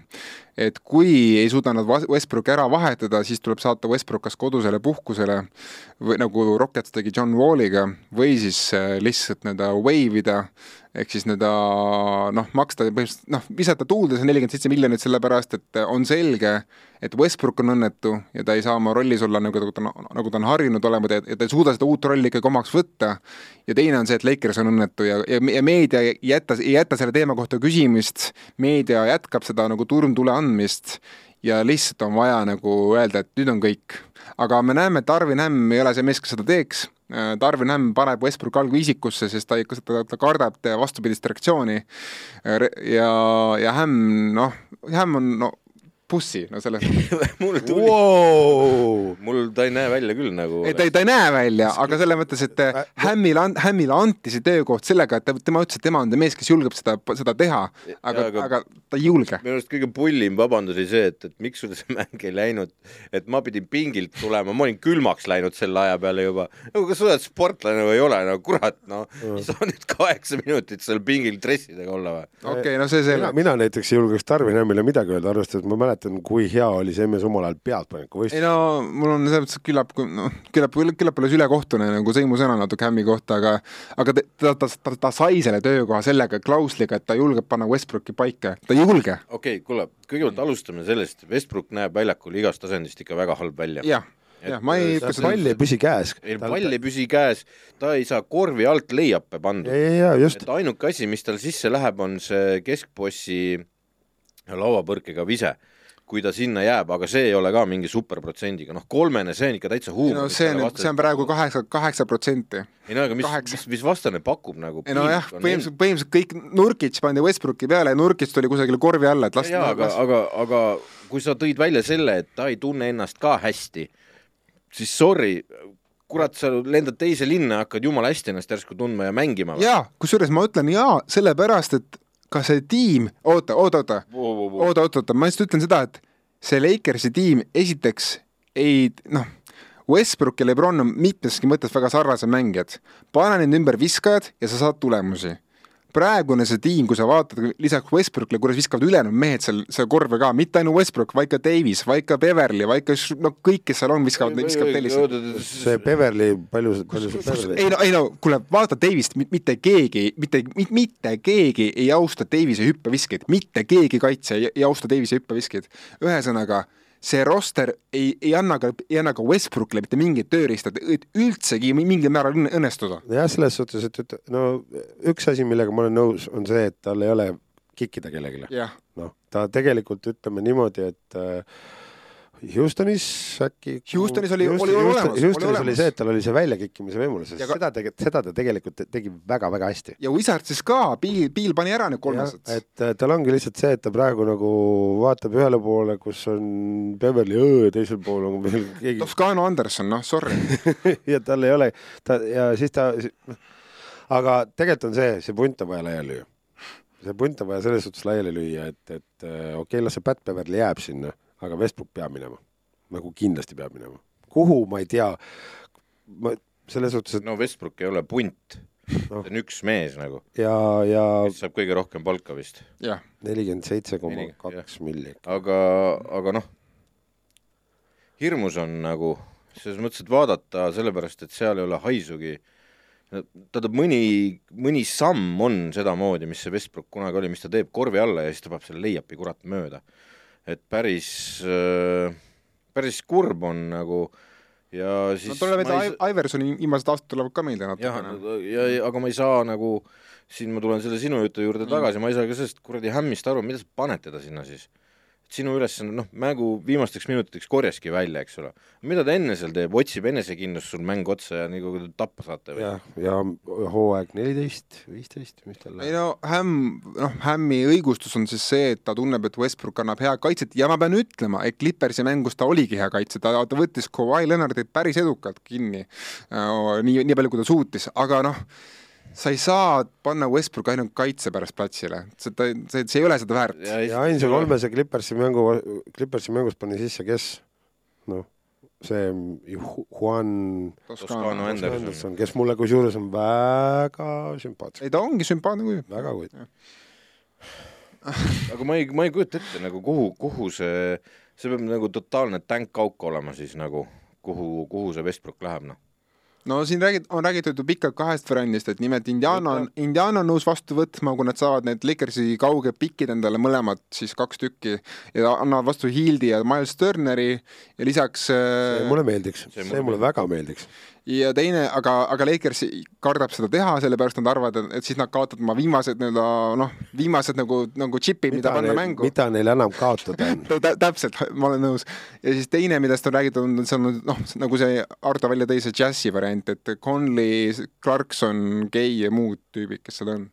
et kui ei suuda nad Westbrooki ära vahetada, siis tuleb saata Westbrook kas kodusele puhkusele või nagu Rockets tegi John Walliga või siis äh, lihtsalt nii-öelda wave ida ehk siis nii-öelda noh, maksta põhimõtteliselt noh, visata tuulde see nelikümmend seitse miljonit, sellepärast et on selge, et Westbrook on õnnetu ja ta ei saa oma rollis olla nagu ta, nagu ta on harjunud olema ja ta ei suuda seda uut rolli ikkagi omaks võtta. ja teine on see, et Lakers on õnnetu ja, ja, ja meedia ei jäta, ei jäta selle teema kohta küsimist, meedia jätkab seda nagu turmtule andmist ja lihtsalt on vaja nagu öelda, et nüüd on kõik. aga me näeme, et Arvin Hämm ei ole see mees, kes seda teeks Darvin Hämm paneb Westbrook algviisikusse, sest ta ikka, ta, ta kardab vastupidist reaktsiooni. ja, ja Hämm, noh, Hämm on no pussi, no selles mul tuli wow!, mul ta ei näe välja küll nagu ei, ta ei, ta ei näe välja, aga selles mõttes, et Hämmile, Hämmile anti see töökoht sellega, et ta, tema ütles, et tema on see mees, kes julgeb seda, seda teha, aga, aga, aga ta ei julge. minu arust kõige pullim vabandus oli see, et, et miks sul see mäng ei läinud, et ma pidin pingilt tulema, ma olin külmaks läinud selle aja peale juba. no kas sa oled sportlane või ei ole, no kurat, no sa nüüd kaheksa minutit seal pingil dressidega olla või? okei okay,, no see mina, selle. mina näiteks ei julgeks Tarvin Hämmile midagi öelda, arvestades, et ma mäletan, mäletan, kui hea oli see mees omal ajal pealtpaneku ei no mul on selles mõttes küllap, noh, küllap, küllap alles ülekohtune nagu sõimusõna natuke Hämmi kohta, aga aga ta, ta, ta, ta, ta sai selle töökoha sellega klausliga, et ta julgeb panna Westbrooki paika, ta ei julge. okei okay,, kuule, kõigepealt alustame sellest, Westbrook näeb väljakul igast asendist ikka väga halb välja. jah, jah, ma ei ütle seda pall ei püsi käes. ei, pall ei püsi käes, ta ei saa korvi alt leiape pandud. et, ainuke asi, mis tal sisse läheb, on see keskbossi lauapõrkega vise, kui ta sinna jääb, aga see ei ole ka mingi superprotsendiga, noh kolmene, see on ikka täitsa huumor. no see on, see on praegu kaheksa, kaheksa protsenti. ei no aga mis, mis, mis vastane pakub nagu? ei nojah, põhimõtteliselt, põhimõtteliselt kõik Nurkic pandi Westbrooki peale ja Nurkic tuli kusagile korvi alla, et las, jaa, aga, aga, aga kui sa tõid välja selle, et ta ei tunne ennast ka hästi, siis sorry, kurat, sa lendad teise linna, hakkad jumala hästi ennast järsku tundma ja mängima. jaa, kusjuures ma ütlen jaa, sellepärast et ka see tiim, oota, oota, oota, oota, oota, oota, ma lihtsalt ütlen seda, et see Lakersi tiim esiteks ei noh, Westbrook ja Lebron on mitmeski mõttes väga sarnased mängijad. pane nende ümber viskajad ja sa saad tulemusi. Praegune see tiim, kui sa vaatad lisaks Westbrookile, kuidas viskavad ülejäänud mehed seal, seal korve ka, mitte ainult Westbrook, vaid ka Davis, vaid ka Beverly, vaid ka no kõik, kes seal on, viskavad, viskavad tellisse. see Beverly, palju, palju see Beverly ei no, ei no kuule, vaata Davist, mitte keegi, mitte, mitte keegi ei austa Davise hüppeviskeid, mitte keegi kaitse ei, ei austa Davise hüppeviskeid. ühesõnaga, see roster ei, ei anna ka, ei anna ka Westbrookile mitte mingit tööriista, et üldsegi mingil määral õnne- õnnestuda. jah, selles suhtes, et, et no üks asi, millega ma olen nõus, on see, et tal ei ole kikkida kellelegi. noh, ta tegelikult ütleme niimoodi, et äh, Houstonis äkki Houstonis oli- oli olemas, oli Houstonis oli olemas. see, et tal oli see väljakikkimise võimalus, Ja ka- seda tegelikult, seda ta tegelikult te- tegi väga-väga hästi. ja Wizardsis ka, Piil, Piil pani ära need kolmesed. et tal ongi lihtsalt see, et ta praegu nagu vaatab ühele poole, kus on Beverly Õõ, teisel pool on veel keegi Toscano Anderson, noh, sorry. ja tal ei ole, ta ja siis ta, aga tegelikult on see, see punt on vaja laiali lüüa. see punt on vaja selles suhtes laiali lüüa, et, et äh, okei okay,, las see Pat Beverly jääb sinna, aga Westbrook peab minema. nagu kindlasti peab minema. kuhu, ma ei tea. ma selles suhtes, et no Westbrook ei ole punt, Noh. ta on üks mees nagu, ja, ja kes saab kõige rohkem palka vist. jah, nelikümmend seitse koma kaks milli. aga, aga noh, hirmus on nagu selles mõttes, et vaadata, sellepärast et seal ei ole haisugi. tähendab, mõni, mõni samm on sedamoodi, mis see Westbrook kunagi oli, mis ta teeb korvi alla ja siis ta paneb selle leiapi kurat mööda. Et päris, päris kurb on nagu ja siis no tuleb, ma ei Iversoni viimased aastad tulevad ka meelde natukene. ja, ja aga ma ei saa nagu, siin ma tulen selle sinu jutu juurde tagasi, ma ei saa ka sellest kuradi hämmist aru, mida sa paned teda sinna siis? Sinu ülesanne, noh, mängu viimasteks minutiteks korjaski välja, eks ole. mida ta enne seal teeb, otsib enesekindlust sul mängu otsa ja nii kui te tappa saate või? jah, ja hooaeg neliteist, viisteist, mis tal ei no Hämm, noh, Hämmi õigustus on siis see, et ta tunneb, et Westbrook annab head kaitset ja ma pean ütlema, et Clippersi mängus ta oligi hea kaitse, ta, ta võttis Kawhi Leonardit päris edukalt kinni. nii, nii palju, kui ta suutis, aga noh, sa ei saa panna Westbrooki ainult kaitse pärast platsile, see, see, see ei ole seda väärt. ja ainsa kolmese Clippersi mängu, Clippersi mängust pani sisse, kes noh, see Ju- Juan Toscano Anderson. Anderson, kes mulle kusjuures on väga sümpaatsem, ei, ta ongi sümpaatne kuju. väga kuid. aga ma ei, ma ei kujuta ette nagu kuhu, kuhu see, see peab nagu totaalne tänkauk olema siis nagu, kuhu, kuhu see Westbrook läheb, noh. No siin räägid, on räägitud ju pikalt kahest variandist, et nimelt Indiana on, Indiana on nõus vastu võtma, kui nad saavad need Lakersi kauged pikid endale mõlemad, siis kaks tükki ja annavad vastu Hildi ja Miles Turneri ja lisaks see äh, mulle meeldiks, see mulle väga meeldiks. Ja teine, aga, aga Lakers kardab seda teha, sellepärast nad arvavad, et siis nad kaotavad oma viimased nii-öelda noh, viimased nagu, nagu džipid, mida panna mängu. mida neil enam kaotada on? Tä- täpselt, ma olen nõus. ja siis teine, millest on räägitud, on see on noh, nagu see Ardo välja tõi, see džässi variant, et Conley, Clarkson, Gay ja muud tüübid, kes seal on.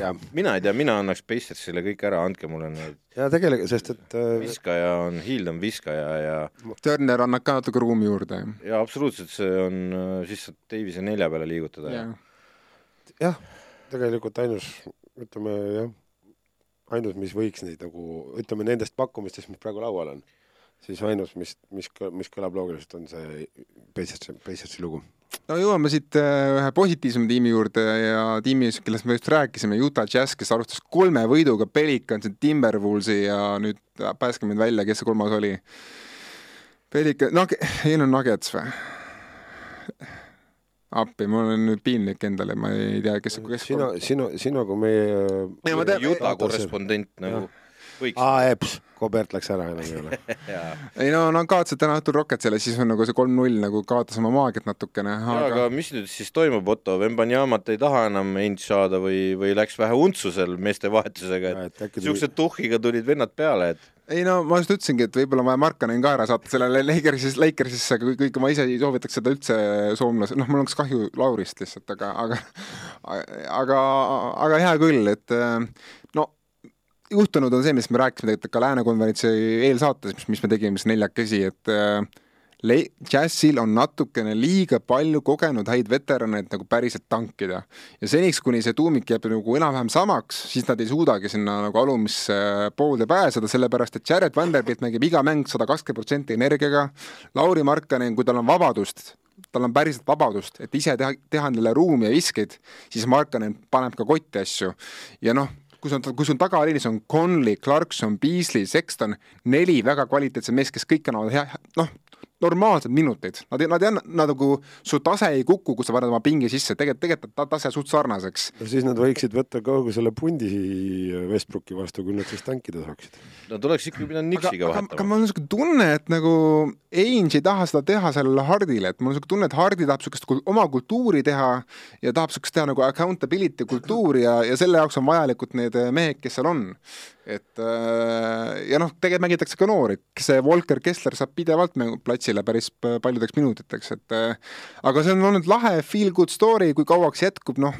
ja, mina ei tea, mina annaks Pacersile kõik ära, andke mulle need, ja tegelikult, sest et äh, viskaja on, Hild on viskaja ja Turner annab ka natuke ruumi juurde. ja absoluutselt see on, siis saab Davise nelja peale liigutada ja jah, tegelikult ainus, ütleme jah, ainus, mis võiks neid nagu, ütleme nendest pakkumistest, mis praegu laual on, siis ainus, mis, mis, mis kõlab loogiliselt, on see Pacersi, Pacersi lugu. No jõuame siit äh, ühe positiivsema tiimi juurde ja tiimi, kellest me just rääkisime, Utah Jazz, kes alustas kolme võiduga Pelicansi, Timberwolvesi ja nüüd päästke mind välja, kes see kolmas oli? Pelican, Nug-, ei no Nuggets või? appi, mul on nüüd piinlik endale, ma ei tea, kes, kes sina, sina, sina kui meie Ja ma tean- Juta korrespondent nagu võiks. aa, eps, Kobert läks ära enam ei ole. ei no nad kaotasid täna õhtul Rocketsile, siis on nagu see kolm-null nagu kaotas oma maagiat natukene, aga aga mis nüüd siis toimub, Otto, Vembanjamat ei taha enam end saada või, või läks vähe untsu seal meeste vahetusega, Et et äkki tuli- siukse tuhhiga tulid vennad peale, et ei no ma just ütlesingi, et võib-olla on vaja Markanen ka ära saata sellele Lakersis, Lakersisse, kui kõik ma ise ei soovitaks seda üldse soomlase, noh, mul oleks kahju Laurist lihtsalt, aga, aga aga, aga hea küll, et äh, no juhtunud on see, mis me rääkisime tegelikult ka Lääne konverentsi eelsaates, mis, mis me tegime siis neljakesi, et äh, Le-, Jazzil on natukene liiga palju kogenud häid veterane, et nagu päriselt tankida. ja seniks, kuni see tuumik jääb nagu enam-vähem samaks, siis nad ei suudagi sinna nagu alumisse poolde pääseda, sellepärast et Jared Vanderbilt mängib iga mäng sada kakskümmend protsenti energiaga, Lauri Markkanen, kui tal on vabadust, tal on päriselt vabadust, et ise teha, teha neile ruumi ja viskeid, siis Markkanen paneb ka kotti asju. ja noh, kui sul on, kui sul tagaliinis on Conley, Clarkson, Beasley, Sexton, neli väga kvaliteetset meest, kes kõik annavad hea, noh, normaalsed minutid, nad nad ei anna, nad nagu, su tase ei kuku, kui sa paned oma pingi sisse, tegelikult, tegelikult on ta tase suht sarnaseks. no siis nad võiksid võtta kogu selle pundi Westbrooki vastu, küll nad siis tankida saaksid. nad oleks ikka pidanud aga, Nixiga aga, aga vahetama. mul on niisugune tunne, et nagu Ainge ei taha seda teha sellele Hardile, et mul on niisugune tunne, et Hardi tahab niisugust kul- oma kultuuri teha ja tahab niisugust teha nagu accountability kultuuri ja, ja selle jaoks on vajalikud need mehed, kes seal on. Et äh, ja noh, tegelikult mängitakse ka noori, see Volker Kessler saab pidevalt platsile päris paljudeks minutiteks, et äh, aga see on olnud lahe feel good story, kui kauaks jätkub, noh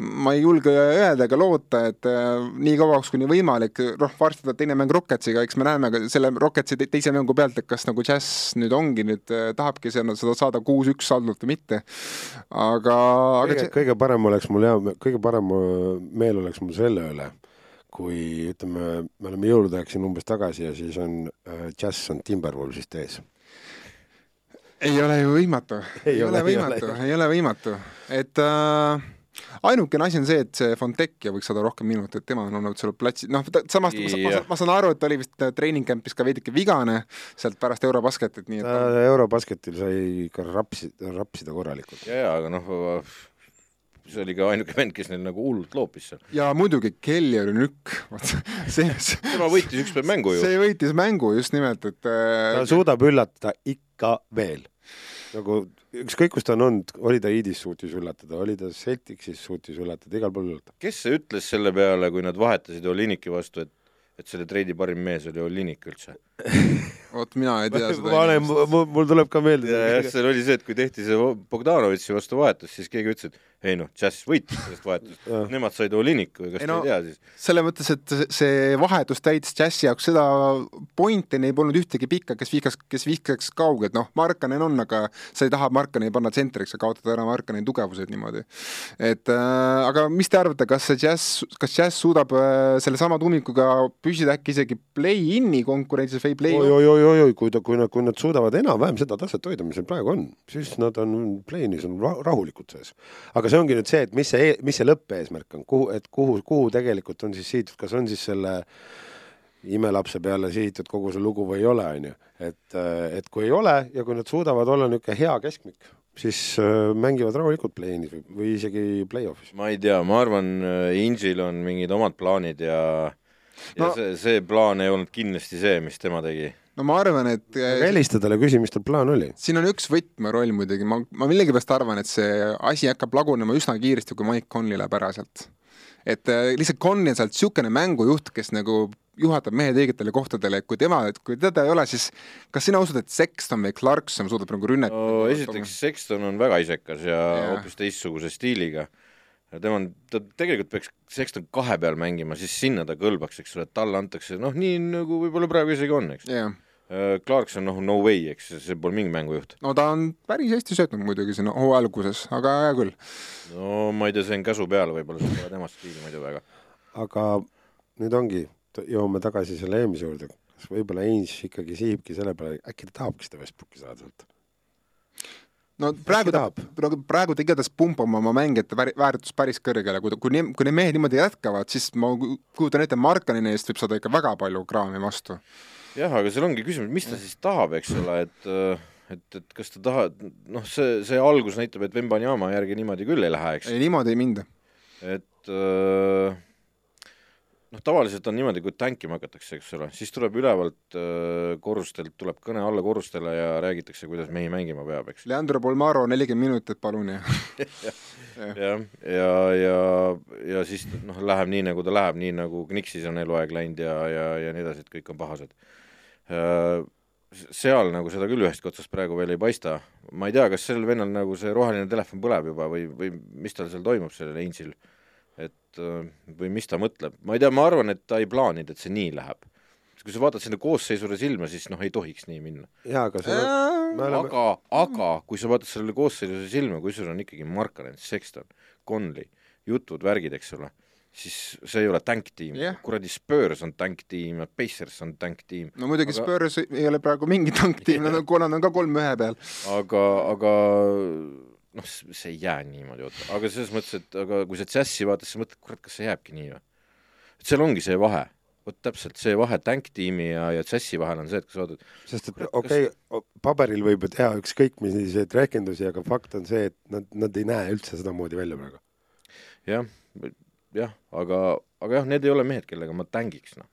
ma ei julge öelda ega loota, et äh, nii kauaks kuni võimalik, noh varsti tuleb teine mäng Rocketsiga, eks me näeme ka selle Rocketsi te teise mängu pealt, et kas nagu Jazz nüüd ongi nüüd tahabki seda saada kuus-üks saldult või mitte. aga, aga kõige, kõige parem oleks mul hea, kõige parem meel oleks mul selle üle, kui ütleme, me oleme jõulude aeg siin umbes tagasi ja siis on äh, Jazz on Timberwolvesist ees. ei ole ju võimatu, Ei ole, võimatu ole., ei ole võimatu, et äh, ainukene asi on see, et see Fontecchia võiks saada rohkem minuteid, tema on olnud seal platsil, noh, samas ma, ma, Jah. ma saan aru, et ta oli vist äh, treening camp'is ka veidike vigane sealt pärast Eurobasketit, nii et ta Eurobasketil sai ikka rapsi, rapsida korralikult. ja, ja aga noh, see oli ka ainuke vend, kes neil nagu hullult loopis seal. ja muidugi Kelly oli nükk, vot see, tema võitis üks päev mängu ju. see võitis mängu just nimelt, et ta äh, suudab üllatada ikka veel. nagu ükskõik, kus ta on olnud, oli ta Iidis suutis üllatada, oli ta Celticsis suutis üllatada, igal pool üllatab. kes see ütles selle peale, kui nad vahetasid Oliniki vastu, et et selle treidi parim mees oli Olinik üldse? vot mina ei tea seda. olen, mul tuleb ka meelde ja, jah, seal oli see, et kui tehti see Bogdanovitši vastu vahetus, siis keegi ütles, et ei noh, Jazz võitis sellest vahetusest, nemad said Oliniku ja kas Ei te no- ei tea siis? selles mõttes, et see- vahetus täitis Jazzi jaoks seda pointi, neil polnud ühtegi pikka, kes vihkas, kes vihkaks kaugelt, noh, Markanen on, aga sa ei taha Markaneni panna tsentriks ja kaotada ära Markaneni tugevused niimoodi. et äh, aga mis te arvate, kas see Jazz, kas Jazz suudab äh, sellesama tuumikuga püsida äkki isegi play-in'i konkurentsis või play oi-oi-oi-oi, kui ta, kui nad, kui nad suudavad enam-vähem seda taset hoida, mis neil praegu on, siis nad on play-in'is on ra rahulikud sees. aga see ongi nüüd see, et mis see, mis see lõppeesmärk on, kuhu, et kuhu, kuhu tegelikult on siis sihitud, kas on siis selle imelapse peale sihitud kogu see lugu või ei ole, on ju. et, et kui ei ole ja kui nad suudavad olla niisugune hea keskmik, siis äh, mängivad rahulikult play-in'is või, või isegi play-off'is. ma ei tea, ma arvan, Inžil on mingid omad plaanid ja ja No- see, see plaan ei olnud kindlasti see, mis tema tegi. no ma arvan, et helista talle, küsi, mis tal plaan oli. siin on üks võtmeroll muidugi, ma, ma millegipärast arvan, et see asi hakkab lagunema üsna kiiresti, kui Mike Conley läheb ära sealt. et äh, lihtsalt Conley on sealt niisugune mängujuht, kes nagu juhatab mehed õigetele kohtadele, et kui tema, kui teda ei ole, siis kas sina usud, et Sexton või Clarkson suudab nagu rünnet no esiteks, Sexton on väga isekas ja Jah. hoopis teistsuguse stiiliga. Ja tema on, ta tegelikult peaks Sexton kahe peal mängima, siis sinna ta kõlbaks, eks ole, et talle antakse noh, nii nagu võib-olla praegu isegi on, eks. jah, Clarkson, noh, no way, eks, see pole mingi mängujuht. no ta on päris hästi söötnud muidugi siin hooaja alguses, aga hea küll. no ma ei tea, see on käsu peale võib-olla, see pole tema stiili muidu väga. aga nüüd ongi, jõuame tagasi selle eelmise juurde, kas võib-olla Ainge ikkagi sihibki selle peale, äkki ta tahabki seda Westbrooki saada sealt? No praegu ta, tahab? praegu, praegu ta igatahes pumpab oma mängijate väärtust päris kõrgele, kui, kui, kui need mehed niimoodi jätkavad, siis ma kujutan ette, Markanini eest võib saada ikka väga palju kraami vastu. jah, aga seal ongi küsimus, mis ta siis tahab, eks ole, et et, et kas ta tahab, noh, see, see algus näitab, et Vembanyama järgi niimoodi küll ei lähe, eks ei, niimoodi ei minda. et öö, noh, tavaliselt on niimoodi, kui tänkima hakatakse, eks ole, siis tuleb ülevalt öö, korrustelt, tuleb kõne alla korrustele ja räägitakse, kuidas mehi mängima peab, eks. Leandro Polmaro nelikümmend minutit, palun, ja jah, ja, ja, ja siis noh, läheb nii, nagu ta läheb, nii nagu Kniksis on eluaeg läinud ja, ja, ja nii edasi, et kõik on pahased. Seal nagu seda küll ühest otsast praegu veel ei paista, ma ei tea, kas sellel vennal nagu see roheline telefon põleb juba või, või mis tal seal toimub, sellel Ainsil, et äh, või mis ta mõtleb, ma ei tea, ma arvan, et ta ei plaaninud, et see nii läheb. kui sa vaatad sinna koosseisule silma, siis noh, ei tohiks nii minna. jaa, aga see on, me oleme, aga, aga kui sa vaatad sellele koosseisule silma, kui sul on ikkagi Markkanen, Sexton, Conley, jutud, värgid, eks ole, siis see ei ole tänktiim Jah. kuradi Spurs on tänktiim ja Pacers on tänktiim, no muidugi Aga- Spurs ei ole praegu mingi tanktiim, nad on, kuna nad on ka kolm ühe peal. aga, aga noh, see ei jää niimoodi, oota, aga selles mõttes, et aga kui sa džässi vaatad, siis mõtled, kurat, kas see jääbki nii või? et seal ongi see vahe, vot täpselt see vahe tänktiimi ja, ja džässi vahel on see, et kui sa vaatad, sest et okei okay,, paberil võib ju teha ükskõik milliseid rehkendusi, aga fakt on see, et nad, nad ei näe üldse sedamoodi välja praegu. jah, jah, aga, aga jah, need ei ole mehed, kellega ma tängiks, noh.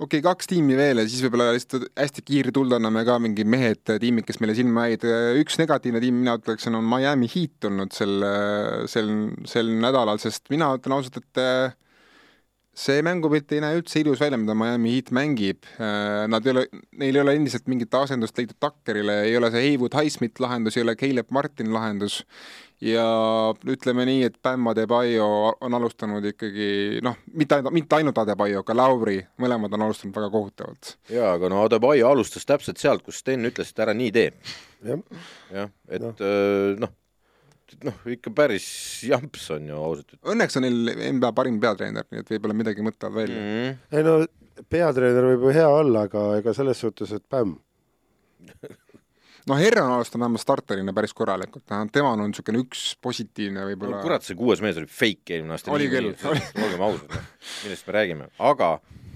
Okei okay,, kaks tiimi veel ja siis võib-olla lihtsalt hästi kiire tuld anname ka mingi mehed, tiimid, kes meile silma jäid. üks negatiivne tiim, mina ütleksin, on Miami Heat olnud sel, sel, sel nädalal, sest mina ütlen ausalt, et see mängupilt ei näe üldse ilus välja, mida Miami Heat mängib. Nad ei ole, neil ei ole endiselt mingit asendust leitud Tuckerile, ei ole see Haywood Highsmith lahendus, ei ole Caleb Martin lahendus ja ütleme nii, et Bam Adebayo on alustanud ikkagi noh, mitte ainult, mitte ainult Adebayo, ka Lauri, mõlemad on alustanud väga kohutavalt. jaa, aga no Adebayo alustas täpselt sealt, kus Sten ütles, et ära nii tee. jah, jah, et Noh. noh noh, ikka päris jamps on ju ausalt öeldes Õnneks on neil NBA parim peatreener, nii et võib-olla midagi mõtlevad välja mm. mm. -hmm. ei no peatreener võib ju hea olla, aga ega selles suhtes, et Bäm, noh, Herron on alustanud vähemalt starterina päris korralikult, tema on niisugune üks positiivne no võib-olla kurat, see kuues mees oli fake eelmine aasta. Oli küll, olgem ausad, noh, millest me räägime, aga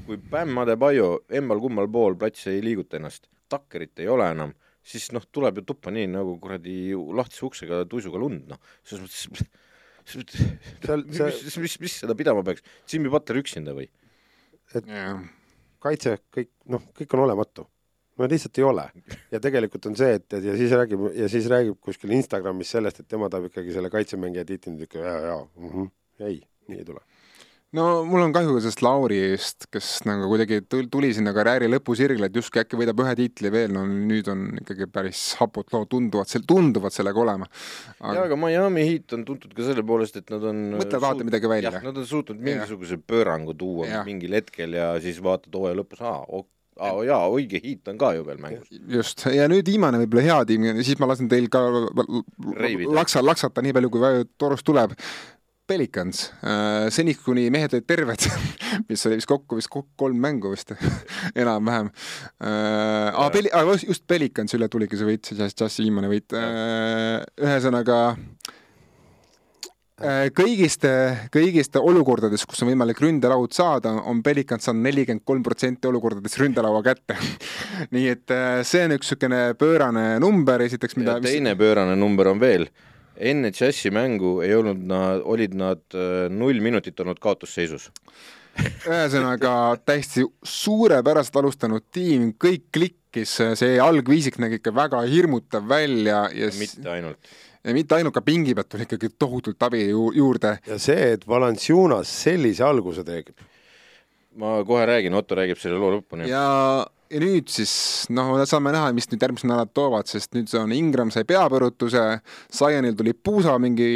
kui Bam Adebayo emmal-kummal pool platsi ei liiguta ennast, takkerit ei ole enam, siis noh, tuleb ju tuppa nii nagu kuradi lahtise uksega tuisuga lund, noh, selles mõttes Seal- mis, see- mis, mis, mis seda pidama peaks, Jimmy Butler üksinda või? jah, kaitse, kõik, noh, kõik on olematu. no lihtsalt ei ole. ja tegelikult on see, et, et ja siis räägib ja siis räägib kuskil Instagramis sellest, et tema tahab ikkagi selle kaitsemängija tiitlit ikka ja, ja mm, -hmm. ei, nii ei tule. No mul on kahju sellest Lauri eest, kes nagu kuidagi tul- tuli sinna karjääri lõpusirgele, et justkui äkki võidab ühe tiitli veel, no nüüd on ikkagi päris hapud lood, tunduvad, tunduvad sellega olema. jaa, aga Miami Heat on tuntud ka selle poolest, et nad on Mõtlevad alati midagi välja. nad on suutnud mingisuguse pöörangu tuua Jah. mingil hetkel ja siis vaatad hooaja lõpus, aa, aa jaa, õige Heat on ka ju veel mängus. just, ja nüüd viimane võib-olla hea tiim, siis ma lasen teil ka laksa, laksata nii palju, kui torust tuleb. Pelicans, seni kuni mehed olid terved, mis oli vist kokku vist kokku kolm mängu vist enam-vähem. aa, Peli-, just Pelicansi üle tuligi see võit, see Jazz- Jazzi viimane võit. ühesõnaga äh, kõigist, kõigist olukordades, kus on võimalik ründelaud saada, on Pelicans saanud nelikümmend kolm protsenti olukordades ründelaua kätte. nii et äh, see on üks niisugune pöörane number esiteks, ja mida teine pöörane number on veel, enne Jazzi mängu ei olnud nad, olid nad äh, null minutit olnud kaotusseisus. ühesõnaga täiesti suurepäraselt alustanud tiim, kõik klikkis, see algviisik nägi ikka väga hirmutav välja ja, mitte ainult. ja mitte ainult, ka pingi pealt tuli ikkagi tohutult abi ju juurde. ja see, et Valanciunas sellise alguse teeb, ma kohe räägin, Otto räägib selle loo lõpuni. ja, ja nüüd siis noh, saame näha, mis nüüd järgmised nädalad toovad, sest nüüd see on Ingram sai peapõrutuse, Zionil tuli puusa mingi,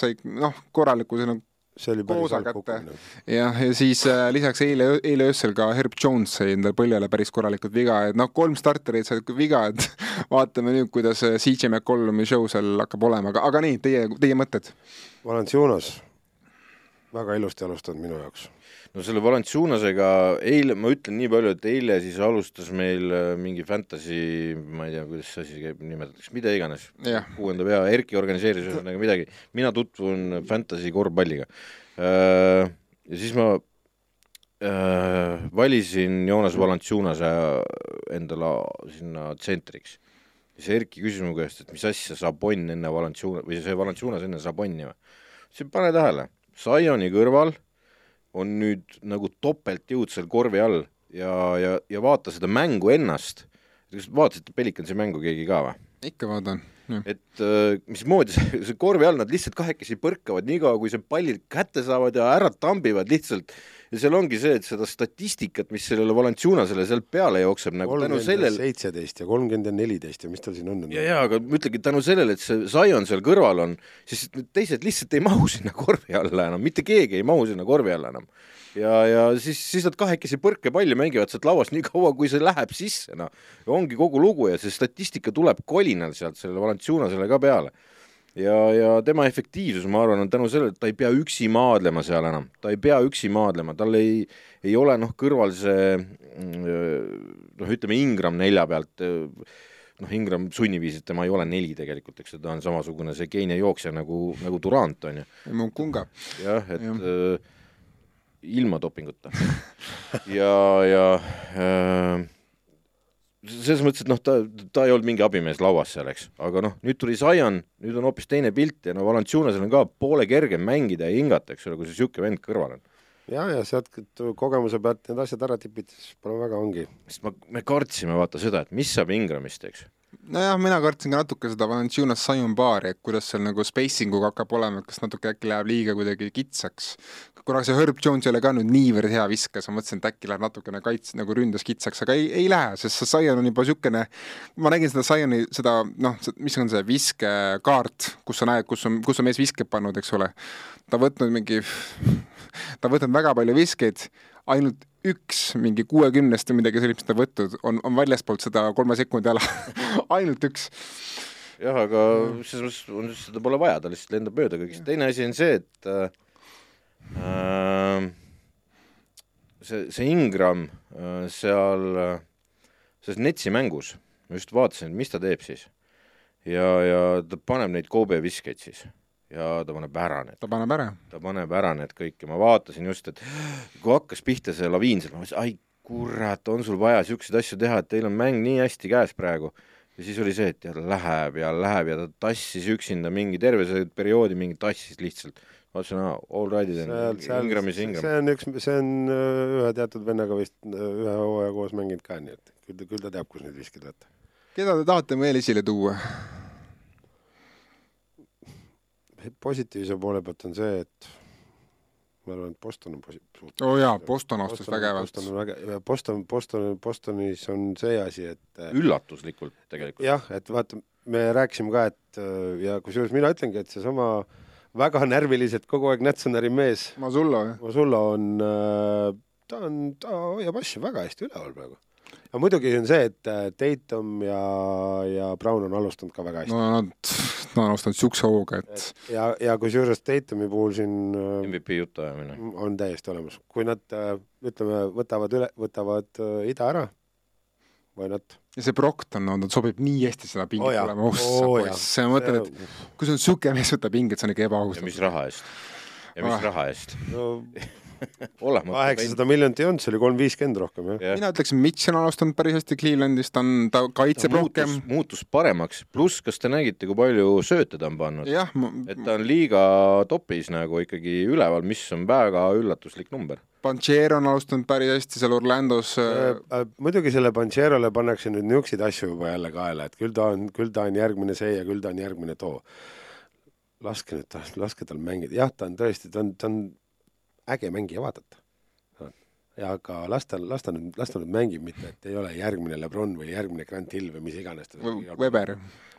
sai noh, korraliku selle see oli päris halb kukkumine. jah, ja siis äh, lisaks eile, eile öösel ka Herb Jones sai endale põljele päris korralikult viga, et noh, kolm starterit said viga, et vaatame nüüd, kuidas äh, CJ McCollumi show seal hakkab olema, aga, aga nii, teie, teie mõtted? Valanciunas, väga ilusti alustanud minu jaoks. no selle Valanciunasega eile, ma ütlen nii palju, et eile siis alustas meil äh, mingi fantasy, ma ei tea, kuidas see asi käib, nimetatakse, mida iganes, kuuenda pea, Erki organiseeris ühesõnaga midagi, mina tutvun fantasy korvpalliga. Äh, ja siis ma äh, valisin Joonas Valanciunase endale sinna tsentriks siis Erki küsis mu käest, et mis asja, Sabon enne Valanciuna või see Valanciunas enne Saboni või? ütlesin, pane tähele, Zioni kõrval on nüüd nagu topeltjõud seal korvi all ja, ja, ja vaata seda mängu ennast. kas vaatasite Pelicansi mängu keegi ka või? ikka vaatan. et äh, mismoodi see, see korvi all nad lihtsalt kahekesi põrkavad, niikaua kui see pallid kätte saavad ja ära tambivad lihtsalt ja seal ongi see, et seda statistikat, mis sellele Valanciunasele sealt peale jookseb nagu tänu sellele seitseteist ja kolmkümmend ja neliteist ja mis tal siin on? ja, ja aga ma ütlengi, tänu sellele, et see Zion seal kõrval on, siis teised lihtsalt ei mahu sinna korvi alla enam, mitte keegi ei mahu sinna korvi alla enam. ja, ja siis, siis nad kahekesi põrkepalli mängivad sealt lauast nii kaua, kui see läheb sisse, noh. ongi kogu lugu ja see statistika tuleb kolinal sealt sellele Valanciunasele ka peale ja, ja tema efektiivsus, ma arvan, on tänu sellele, et ta ei pea üksi maadlema seal enam, ta ei pea üksi maadlema, tal ei, ei ole noh, kõrval see noh, ütleme Ingram nelja pealt, noh, Ingram sunniviisil, tema ei ole neli tegelikult, eks ju, ta on samasugune see geenia jooksja nagu, nagu Durant, on ju. Mungunga. jah, et ja. äh, ilma dopinguta ja, ja äh, selles mõttes, et noh, ta, ta ei olnud mingi abimees lauas seal, eks, aga noh, nüüd tuli Zion, nüüd on hoopis teine pilt ja no Valanciunasel on ka poole kergem mängida ja hingata, eks ole, kui sul niisugune vend kõrval on. ja, ja sealt kogemuse pealt need asjad ära tipid, siis pole väga ongi. sest ma, me kartsime vaata seda, et mis saab Ingramist, eks nojah, mina kartsin ka natuke seda Valanciunas Sion baari, et kuidas seal nagu spacing uga hakkab olema, et kas natuke äkki läheb liiga kuidagi kitsaks. kuna see Herb Jones ei ole ka nüüd niivõrd hea viskaja, ma mõtlesin, et äkki läheb natukene kaits-, nagu ründes kitsaks, aga ei, ei lähe, sest see Sion on juba niisugune, ma nägin seda Sioni, seda noh, mis on see viskekaart, kus sa näed, kus on, kus on mees viskeb pannud, eks ole. ta võtnud mingi, ta võtnud väga palju viskeid, ainult üks mingi kuuekümnest või midagi sellist, mis ta võtnud, on, on väljaspoolt seda kolme sekundi ala ainult üks. jah, aga selles mõttes on, seda pole vaja, ta lihtsalt lendab mööda kõigist. teine asi on see, et äh, see, see Ingram äh, seal äh, selles Netsi mängus, ma just vaatasin, mis ta teeb siis. ja, ja ta paneb neid Kobe viskeid siis ja ta paneb ära need. ta paneb ära? ta paneb ära need kõik ja ma vaatasin just, et kui hakkas pihta see laviin seal, ma mõtlesin, ai kurat, on sul vaja niisuguseid asju teha, et teil on mäng nii hästi käes praegu. ja siis oli see, et ja läheb ja läheb ja ta tassis üksinda mingi terve see perioodi mingi tassis lihtsalt. ma ütlesin, aa, all righty then, Ingramis Ingram. see on üks, see on äh, ühe teatud vennaga vist äh, ühe hooaja koos mänginud ka, nii et küll ta, küll ta teab, kus neid viskida võtta. keda te tahate veel esile tuua? Positiivse poole pealt on see, et ma arvan, et Boston on posi-. oo oh jaa, Boston astus vägevalt. Boston on väge-, Boston, Boston, Bostonis on see asi, et üllatuslikult tegelikult. jah, et vaata, me rääkisime ka, et ja kusjuures mina ütlengi, et seesama väga närviliselt kogu aeg nätsunäri mees Masullo, jah? Masullo on, ta on, ta hoiab asju väga hästi üleval praegu aga muidugi on see, et Tatum ja, ja Brown on alustanud ka väga hästi. no nad no alustanud niisuguse hooga, et ja, ja kusjuures Tatumi puhul siin äh, MVP jutu ajamine on täiesti olemas, kui nad äh, ütleme, võtavad üle, võtavad äh, ida ära, why not? ja see Brockton, no ta sobib nii hästi seda pinget oh, olema, oh sa oh, poiss, ma mõtlen, et kui sul on niisugune mees võtab pinget, see on ikka ebaaus. ja mis raha eest? ja mis ah. raha eest no kaheksasada miljonit ei olnud, see oli kolm viiskümmend rohkem, jah ja.. mina ütleksin, Mitchell on alustanud päris hästi Clevelandis, ta on, ta kaitseb ta rohkem. muutus paremaks, pluss kas te nägite, kui palju sööte ta on pannud? Ma... et ta on liiga topis nagu ikkagi üleval, mis on väga üllatuslik number. Panchero on alustanud päris hästi seal Orlandos äh,. Äh, muidugi selle Pancherole pannakse nüüd niisuguseid asju juba jälle kaela, et küll ta on, küll ta on järgmine see ja küll ta on järgmine too laske nüüd, laske tal mängida, jah, ta on tõesti, ta on, ta on äge mängija vaadata. ja aga las ta, las ta nüüd, las ta nüüd mängib, mitte et ei ole järgmine Lebron või järgmine Grant Hill või mis iganes. Weber.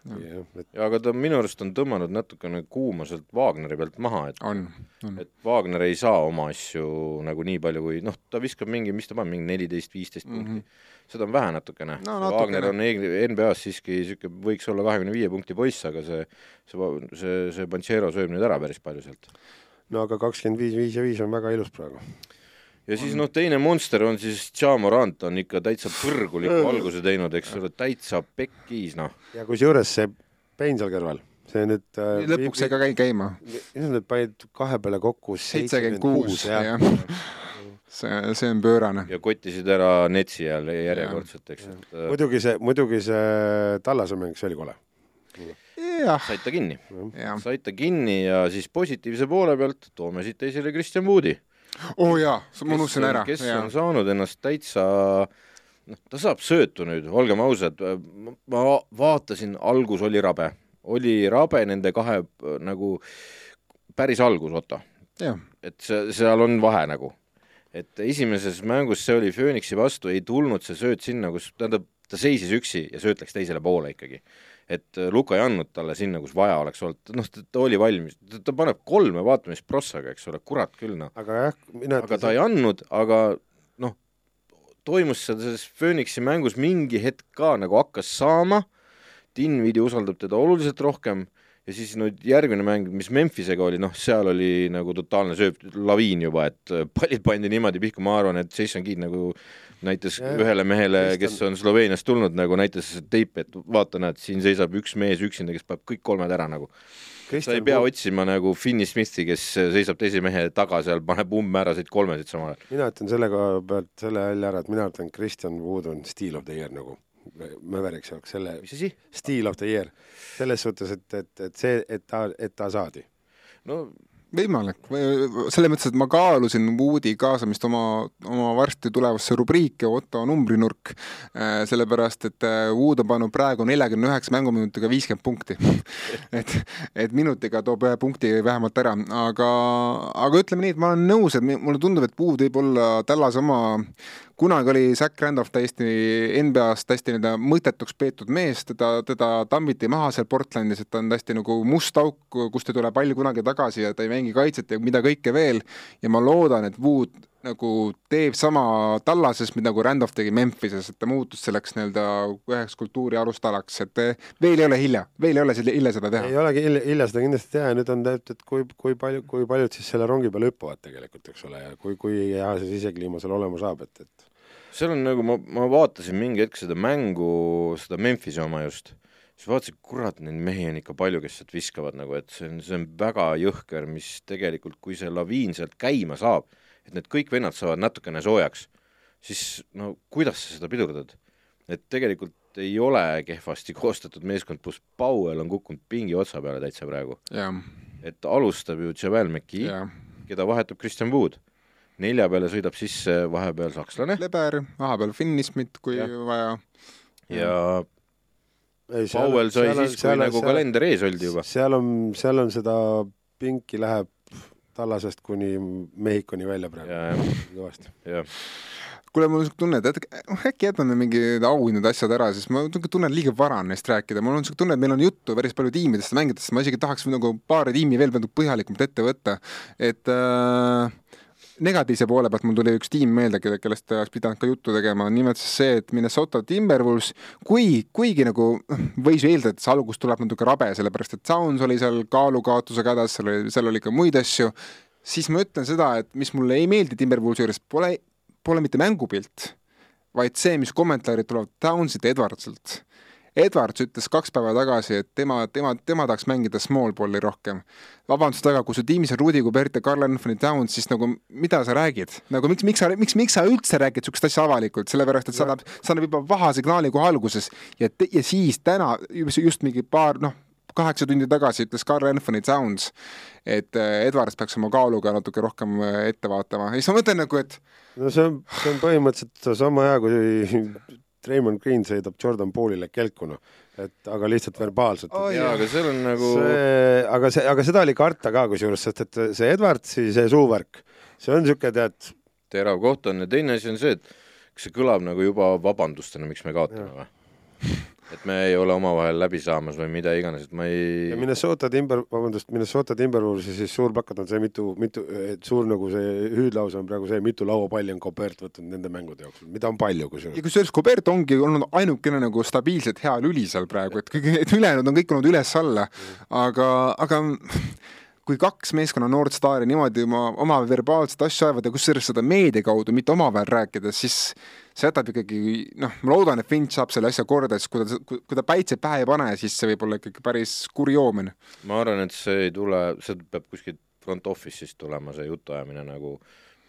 ja, et... ja aga ta minu arust on tõmmanud natukene kuuma sealt Wagneri pealt maha, et on, on. et Wagner ei saa oma asju nagu nii palju, kui noh, ta viskab mingi, mis ta paneb, mingi neliteist, viisteist mm -hmm. punkti. seda on vähe natukene no,. Wagner on NBA-s siiski niisugune, võiks olla kahekümne viie punkti poiss, aga see, see, see, see Panchero sööb nüüd ära päris palju sealt no aga kakskümmend viis, viis ja viis on väga ilus praegu. ja siis noh, teine monster on siis Ja Morant on ikka täitsa põrguliku alguse teinud, eks ole, täitsa pekkis, noh. ja kusjuures see Pein seal kõrval, see nüüd äh, lõpuks sai ka käi käima. nad panid kahe peale kokku? seitsekümmend kuus, jah see, see on pöörane. ja kottisid ära Netsi jälle järjekordselt, eks. Muidugi see, muidugi see Tallase mäng, see oli kole. Said ta kinni, said ta kinni ja siis positiivse poole pealt toome siit esile Kristjan Woodi. oo oh, jaa, ma unustasin ära. kes ja. on saanud ennast täitsa noh, ta saab söötu nüüd, olgem ausad, ma vaatasin, algus oli rabe, oli rabe nende kahe nagu päris algus, Otto. et see, seal on vahe nagu et esimeses mängus see oli Phoenixi vastu, ei tulnud see sööt sinna, kus, tähendab, ta seisis üksi ja sööt läks teisele poole ikkagi. Et äh, Luka ei andnud talle sinna, kus vaja oleks olnud, noh, ta oli valmis, ta paneb kolme, vaatame siis prossaga, eks ole, kurat küll, noh. aga jah, mina aga ta ei andnud, aga noh, toimus selles Phoenixi mängus mingi hetk ka nagu hakkas saama, Dinvidi usaldab teda oluliselt rohkem ja siis nüüd järgmine mäng, mis Memphisega oli, noh, seal oli nagu totaalne sööb, laviin juba, et äh, pallid pandi niimoodi pihku, ma arvan, et Jason Kidd nagu näitas ja, ühele mehele, kes on Sloveeniast tulnud, nagu näitas teipi, et vaata, näed, siin seisab üks mees üksinda, kes paneb kõik kolmed ära nagu. sa ei pea Wood... otsima nagu Finney Smithi, kes seisab teise mehe taga seal, paneb umbmääraseid kolmesid samal ajal. mina ütlen selle koha pealt selle välja ära, et mina ütlen, Kristjan Wood on steel of the year nagu Mäveriks jaoks selle? Steel of the year. selles suhtes, et, et, et see, et ta, et ta saadi. no võimalik, selles mõttes, et ma kaalusin Woodi kaasamist oma, oma varsti tulevasse rubriiki Otto numbrinurk, äh, sellepärast et äh, Wood on pannud praegu neljakümne üheksa mänguminutiga viiskümmend punkti et, et minutiga toob ühe punkti vähemalt ära, aga, aga ütleme nii, et ma olen nõus, et mulle tundub, et Wood võib olla Tallas oma kunagi oli Zack Randolph täiesti NBA-s täiesti nii-öelda mõttetuks peetud mees, teda, teda tammiti maha seal Portlandis, et ta on täiesti nagu must auk, kust ei tule pall kunagi tagasi ja ta ei mängi kaitset ja mida kõike veel. ja ma loodan, et Wood nagu teeb sama tallases, mida nagu Randolph tegi Memphises, et ta muutus selleks nii-öelda üheks kultuuri alustalaks, et veel ei ole hilja, veel ei ole hilja seda teha. ei olegi hilja, hilja seda kindlasti teha ja nüüd on täpselt, et kui, kui palju, kui paljud siis selle rongi peale hüppavad tegelikult, eks ole, ja kui, kui hea see sisekliima seal olema saab, et, et seal on nagu ma, ma vaatasin mingi hetk seda mängu, seda Memphise oma just, siis vaatasin, kurat, neid mehi on ikka palju, kes sealt viskavad nagu, et see on, see on väga jõhker, mis tegelikult, kui see laviin sealt käima saab, et need kõik vennad saavad natukene soojaks, siis no kuidas sa seda pidurdad? et tegelikult ei ole kehvasti koostatud meeskond, pluss Powell on kukkunud pingi otsa peale täitsa praegu. et alustab ju Javel McKee, keda vahetab Christian Wood nelja peale sõidab sisse vahepeal sakslane. Leber, vahepeal Finnismit, kui ja. vaja. ja ei, Powell sai siis, kui seal, nagu seal, kalender ees oldi juba. seal on, seal on seda pinki läheb Tallasest kuni Mehhikoni välja praegu kõvasti. kuule, mul on niisugune tunne, et äkki jätame mingid auhinnad, asjad ära, sest ma tunnen liiga vara on neist rääkida, mul on niisugune tunne, et meil on juttu päris palju tiimidest ja mängijatest, ma isegi tahaks nagu paari tiimi veel põhjalikumalt ette võtta, et äh, negatiivse poole pealt mul tuli üks tiim meelde, kelle, kellest oleks pidanud ka juttu tegema, nimelt siis see, et Minnesota Timberwolves, kui, kuigi nagu võis ju eeldada, et see algus tuleb natuke rabe, sellepärast et Sounds oli seal kaalukaotusega hädas, seal oli, seal oli ka muid asju, siis ma ütlen seda, et mis mulle ei meeldi Timberwolvesi juures, pole, pole mitte mängupilt, vaid see, mis kommentaarid tulevad Downsilt ja Edwardsilt Edwards ütles kaks päeva tagasi, et tema, tema, tema tahaks mängida small ball'i rohkem. vabandust väga, kui su tiimis on Rudi Gobert ja Carl Anthony Towns, siis nagu mida sa räägid? nagu miks, miks sa, miks, miks sa üldse räägid niisugust asja avalikult, sellepärast et see annab, see annab juba paha signaali kohe alguses ja, ja siis täna just mingi paar noh, kaheksa tundi tagasi ütles Carl Anthony Towns, et äh, Edwards peaks oma kaaluga natuke rohkem äh, ette vaatama ja siis ma mõtlen nagu, et no see on, see on põhimõtteliselt sama hea, kui Raymond Green sõidab Jordan Poolile kelkuna, et aga lihtsalt verbaalselt oh,. jaa, aga seal on nagu see, aga see, aga seda oli karta ka kusjuures, sest et see Edwardsi see suuvärk, see on niisugune tead terav koht on ja teine asi on see, et kas see kõlab nagu juba vabandustena, miks me kaotame või? Et me ei ole omavahel läbi saamas või mida iganes, et ma ei ja Minnesota Timber, vabandust, Minnesota Timberwolvesi siis suur pakat on see mitu, mitu, suur nagu see hüüdlause on praegu see, mitu lauapalli on Cobert võtnud nende mängude jooksul, mida on palju kusjuures. ja kusjuures Cobert ongi olnud ainukene nagu stabiilselt hea lüli seal praegu, et kõik, et ülejäänud on kõik olnud üles-alla, aga, aga kui kaks meeskonna noort staari niimoodi oma, oma verbaalseid asju ajavad ja kusjuures seda meedia kaudu, mitte omavahel rääkides, siis see jätab ikkagi noh, ma loodan, et Finch saab selle asja korda, siis kui ta, kui ta päitse pähe ei pane, siis see võib olla ikkagi päris kurjoomen. ma arvan, et see ei tule, see peab kuskilt front office'ist tulema, see jutuajamine nagu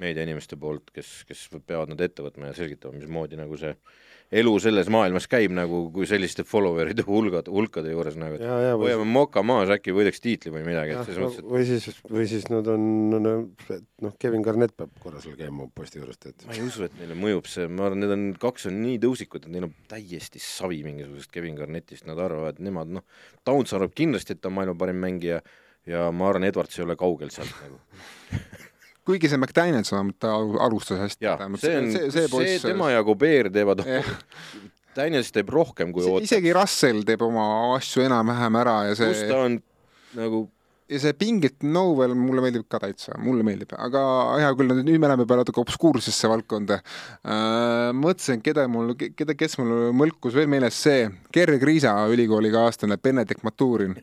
meediainimeste poolt, kes, kes peavad nad ette võtma ja selgitama, mismoodi nagu see elu selles maailmas käib nagu, kui selliste follower'ide hulgad, hulkade juures nagu, et hoiame moka maas, äkki võidaks tiitli või midagi, et selles mõttes, et või siis, või siis nad on, noh, Kevin Garnett peab korra seal käima posti juurest, et ma ei usu, et neile mõjub see, ma arvan, need on, kaks on nii tõusikud, et neil on täiesti savi mingisugusest Kevin Garnettist, nad arvavad, nemad noh, Downs arvab kindlasti, et ta on maailma parim mängija ja ma arvan, Edwards ei ole kaugel sealt nagu kuigi see McDaniels vähemalt alustas hästi. see on, see, see, see tema ja Gobeer teevad Daniels teeb rohkem kui ootab. isegi Russell teeb oma asju enam-vähem ära ja see kus ta on nagu ja see pingilt Novel mulle meeldib ka täitsa, mulle meeldib, aga hea küll, nüüd me läheme peale natuke obskuursesse valdkonda äh,. mõtlesin, keda mul, keda, kes mul mõlkus veel meeles, see Gerri Kriisa ülikoolikaaslane Benedikt Maturin.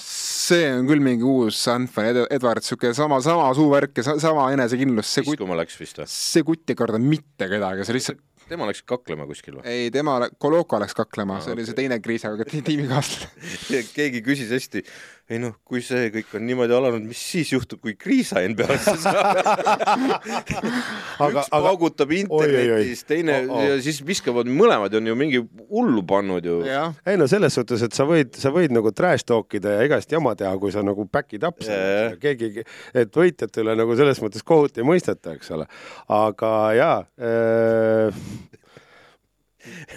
see on küll mingi uus Anthony Edwards, niisugune sama, sama suuvärk ja sama enesekindlus. viskuma läks vist või? see kutt ei karda mitte kedagi, see lihtsalt tema läks kaklema kuskil või? ei, tema, Koloko läks kaklema ah,, see oli see teine Kriisaga tiimikaaslane keegi küsis hästi, ei noh, kui see kõik on niimoodi alanud, mis siis juhtub, kui Kriisa NBA-sse saab üks paugutab internetis, teine oh, oh. ja siis viskavad, mõlemad on ju mingi hullu pannud ju. ei no selles suhtes, et sa võid, sa võid nagu trash talk ida ja igast jama teha, kui sa nagu back'id up yeah. keegi, et võitjate üle nagu selles mõttes kohut ei mõisteta, eks ole. aga jaa äh,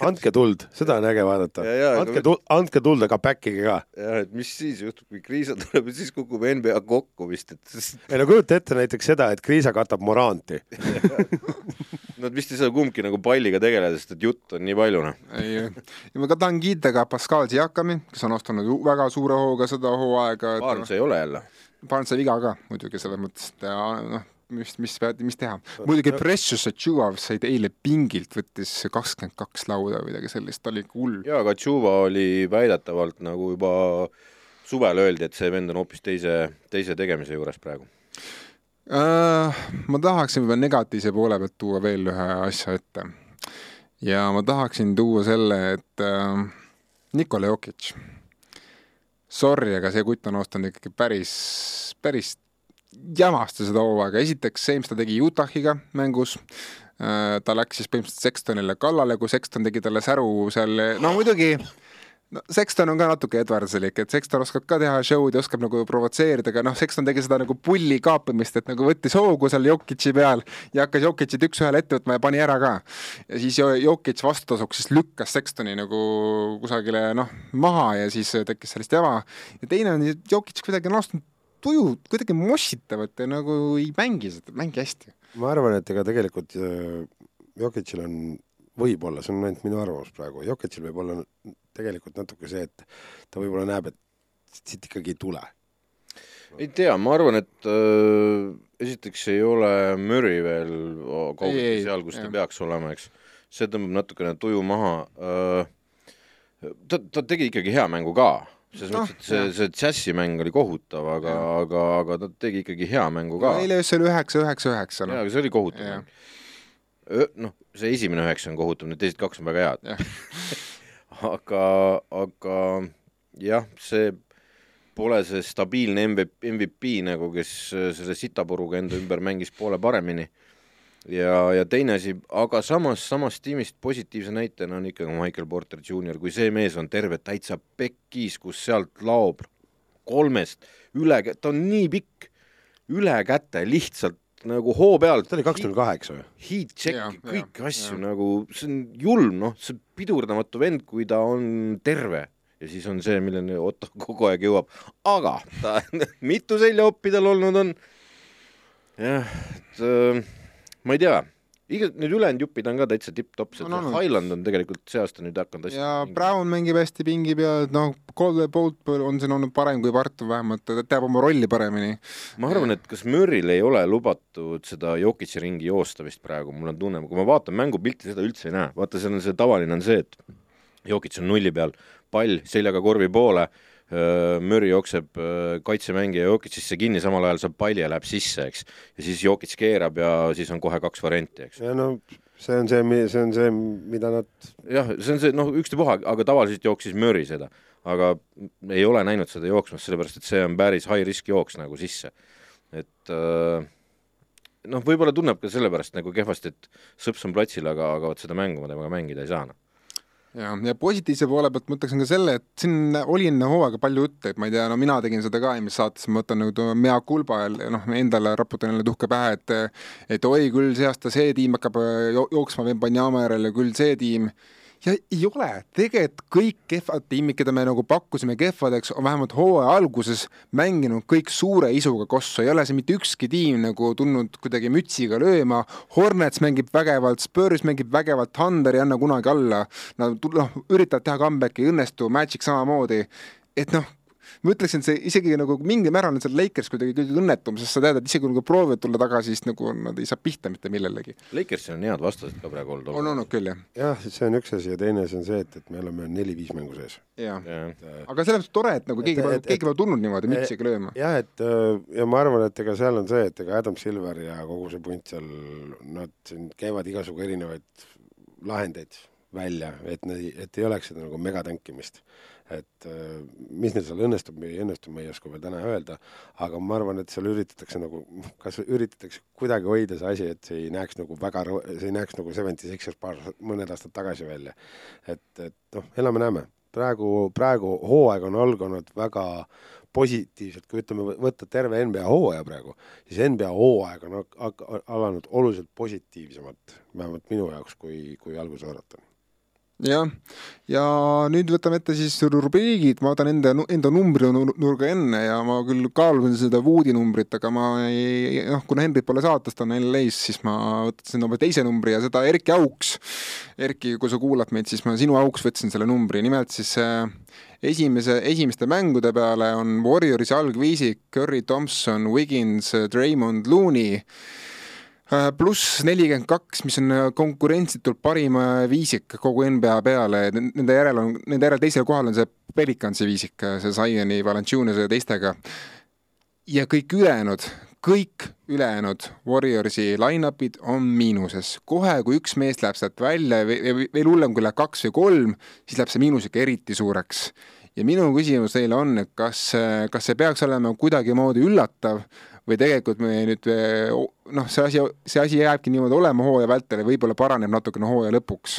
andke tuld, seda on äge vaadata. andke tuld, andke tuld, aga back'ige ka. jah, et mis siis juhtub, kui Kriisa tuleb ja siis kukub NBA kokku vist, et ei no kujuta ette näiteks seda, et Kriisa katab Moranti Nad vist ei saa kumbki nagu palliga tegeleda, sest et jutt on nii palju, noh. ei, ja ma ka tahan kiita ka Pascal Siakami, kes on ostanud väga suure hooga seda hooaega. Barnes ei ole jälle. Barnes sai viga ka muidugi selles mõttes, et noh, mis, mis, mis teha. muidugi Precious Achuva sai eile pingilt, võttis kakskümmend kaks lauda või midagi sellist, ta oli hull. jaa, aga Achuva oli väidetavalt nagu juba suvel öeldi, et see vend on hoopis teise, teise tegemise juures praegu uh,. Ma tahaksin võib-olla negatiivse poole pealt tuua veel ühe asja ette. ja ma tahaksin tuua selle, et uh, Nikola Jokic sorry, aga see kutt on ostanud ikkagi päris, päris jamasta seda hooaega, esiteks see, mis ta tegi Utahiga mängus, äh, ta läks siis põhimõtteliselt Sextonile kallale, kui Sexton tegi talle säru seal, no muidugi no Sexton on ka natuke Edwardsilik, et Sexton oskab ka teha show'd ja oskab nagu provotseerida, aga noh, Sexton tegi seda nagu pulli kaapamist, et nagu võttis hoogu seal Jokic'i peal ja hakkas Jokic'it üks-ühele ette võtma ja pani ära ka. ja siis Jokic vastutasuks siis lükkas Sextoni nagu kusagile noh, maha ja siis tekkis sellest jama. ja teine on, Jokic kuidagi on astunud tuju kuidagi mossitavad ja nagu ei mängi seda, mängi hästi. ma arvan, et ega tegelikult äh, Jokicil on, võib-olla, see on ainult minu arvamus praegu, Jokicil võib olla tegelikult natuke see, et ta võib-olla näeb, et siit ikkagi ei tule. ei tea, ma arvan, et äh, esiteks ei ole Murry veel kaugelt seal, kus ta peaks olema, eks. see tõmbab natukene tuju maha äh,. ta, ta tegi ikkagi hea mängu ka selles no, mõttes, et see, see džässimäng oli kohutav, aga, aga, aga ta tegi ikkagi hea mängu ka. eile oli üheksa, üheksa, üheksa. jaa, aga see oli kohutav mäng. noh, see esimene üheksa on kohutav, need teised kaks on väga head. aga, aga jah, see pole see stabiilne MVP, MVP nagu, kes selle sitapuruga enda ümber mängis poole paremini ja, ja teine asi, aga samas, samast tiimist positiivse näitena on ikkagi Michael Porter Jr, kui see mees on terve täitsa pekkis, kus sealt laob kolmest üle, ta on nii pikk, üle käte lihtsalt nagu hoo pealt. ta oli kakskümmend kaheksa või? Heat check, kõiki asju ja. nagu, see on julm, noh, see pidurdamatu vend, kui ta on terve ja siis on see, milleni Otto kogu aeg jõuab, aga ta mitu seljaoppi tal olnud on. jah, et äh, ma ei tea, iga, need ülejäänud jupid on ka täitsa tipp-topp, see no, no, Highland on tegelikult see aasta nüüd hakanud hästi ja mingi. Brown mängib hästi pingi peal, noh, Colde Bolt on siin olnud parem kui Barton vähemalt, ta teab oma rolli paremini. ma arvan, et kas Murry'l ei ole lubatud seda Jokitsi ringi joosta vist praegu, mul on tunne, kui ma vaatan mängupilti, seda üldse ei näe, vaata, seal on see tavaline on see, et Jokits on nulli peal, pall seljaga korvi poole, Murry jookseb äh, kaitsemängija Jokicisse kinni, samal ajal saab palli ja läheb sisse, eks. ja siis Jokic keerab ja siis on kohe kaks varianti, eks. ja no see on see, see on see, mida nad jah, see on see, noh, ükstapuha, aga tavaliselt jooksis Murry seda. aga ei ole näinud seda jooksmas, sellepärast et see on päris high risk jooks nagu sisse. et äh, noh, võib-olla tunneb ka sellepärast nagu kehvasti, et sõps on platsil, aga, aga vot seda mängu ma temaga mängida ei saa, noh ja, ja positiivse poole pealt ma ütleksin ka selle, et siin oli enne hooaega palju juttu, et ma ei tea, no mina tegin seda ka eelmises saates, ma võtan nagu mea kulba ja noh, endale raputan jälle tuhka pähe, et et oi, küll see aasta see tiim hakkab jooksma Vembanjama järel ja küll see tiim ja ei ole, tegelikult kõik kehvad tiimid, keda me nagu pakkusime kehvadeks, on vähemalt hooaja alguses mänginud kõik suure isuga kossu, ei ole see mitte ükski tiim nagu tulnud kuidagi mütsiga lööma, Hornets mängib vägevalt, Spurs mängib vägevalt, Thunder ei anna kunagi alla, nad noh, üritavad teha comeback'i, ei õnnestu, Magic samamoodi, et noh, ma ütleksin, et see isegi nagu mingil määral on seal Lakers kuidagi kõige õnnetum, sest sa tead, et isegi kui nagu proovivad tulla tagasi, siis nagu nad ei saa pihta mitte millelegi. Lakersil on head vastased ka praegu olnud. on olnud küll, jah. jah, see on üks asi ja teine asi on see, et, et me oleme neli-viis mängu sees. jah ja. aga selles mõttes tore, et nagu keegi pole, keegi pole tulnud niimoodi mütsiga lööma. jah, et ja ma arvan, et ega seal on see, et ega Adam Silver ja kogu see punt seal, nad siin käivad igasugu erinevaid lahendeid välja, et, et ei oleks seda nagu megatankimist et äh, mis neil seal õnnestub või ei õnnestu, ma ei oska veel täna öelda, aga ma arvan, et seal üritatakse nagu, kas üritatakse kuidagi hoida see asi, et see ei näeks nagu väga, see ei näeks nagu Seventy Sixers paar, mõned aastad tagasi välja. et, et noh, elame-näeme. praegu, praegu hooaeg on alganud väga positiivselt, kui ütleme, võtta terve NBA hooaja praegu, siis NBA hooaeg on alanud oluliselt positiivsemalt, vähemalt minu jaoks, kui, kui alguse oodata jah, ja nüüd võtame ette siis rubriigid, ma võtan enda, enda numbrinurga enne ja ma küll kaalusin seda Woodi numbrit, aga ma ei, noh, kuna Henrit pole saates, ta on LA-s, siis ma võtsin oma teise numbri ja seda Erki Auks. Erki, kui sa kuulad meid, siis ma sinu auks võtsin selle numbri, nimelt siis äh, esimese, esimeste mängude peale on Warriorsi algviisik Curry Thompson, Wiggins, Draymond Looney pluss nelikümmend kaks, mis on äh, konkurentsitult parim äh, viisik kogu NBA peale, nende järel on, nende järel teisel kohal on see Pelicansi viisik, see Zioni, Valanciunas ja teistega. ja kõik ülejäänud, kõik ülejäänud Warriorsi line-up'id on miinuses. kohe, kui üks mees läheb sealt välja ja veel hullem, kui läheb kaks või kolm, siis läheb see miinus ikka eriti suureks. ja minu küsimus teile on, et kas, kas see peaks olema kuidagimoodi üllatav või tegelikult me nüüd noh, see asi, see asi jääbki niimoodi olema hooaja vältel ja võib-olla paraneb natukene hooaja lõpuks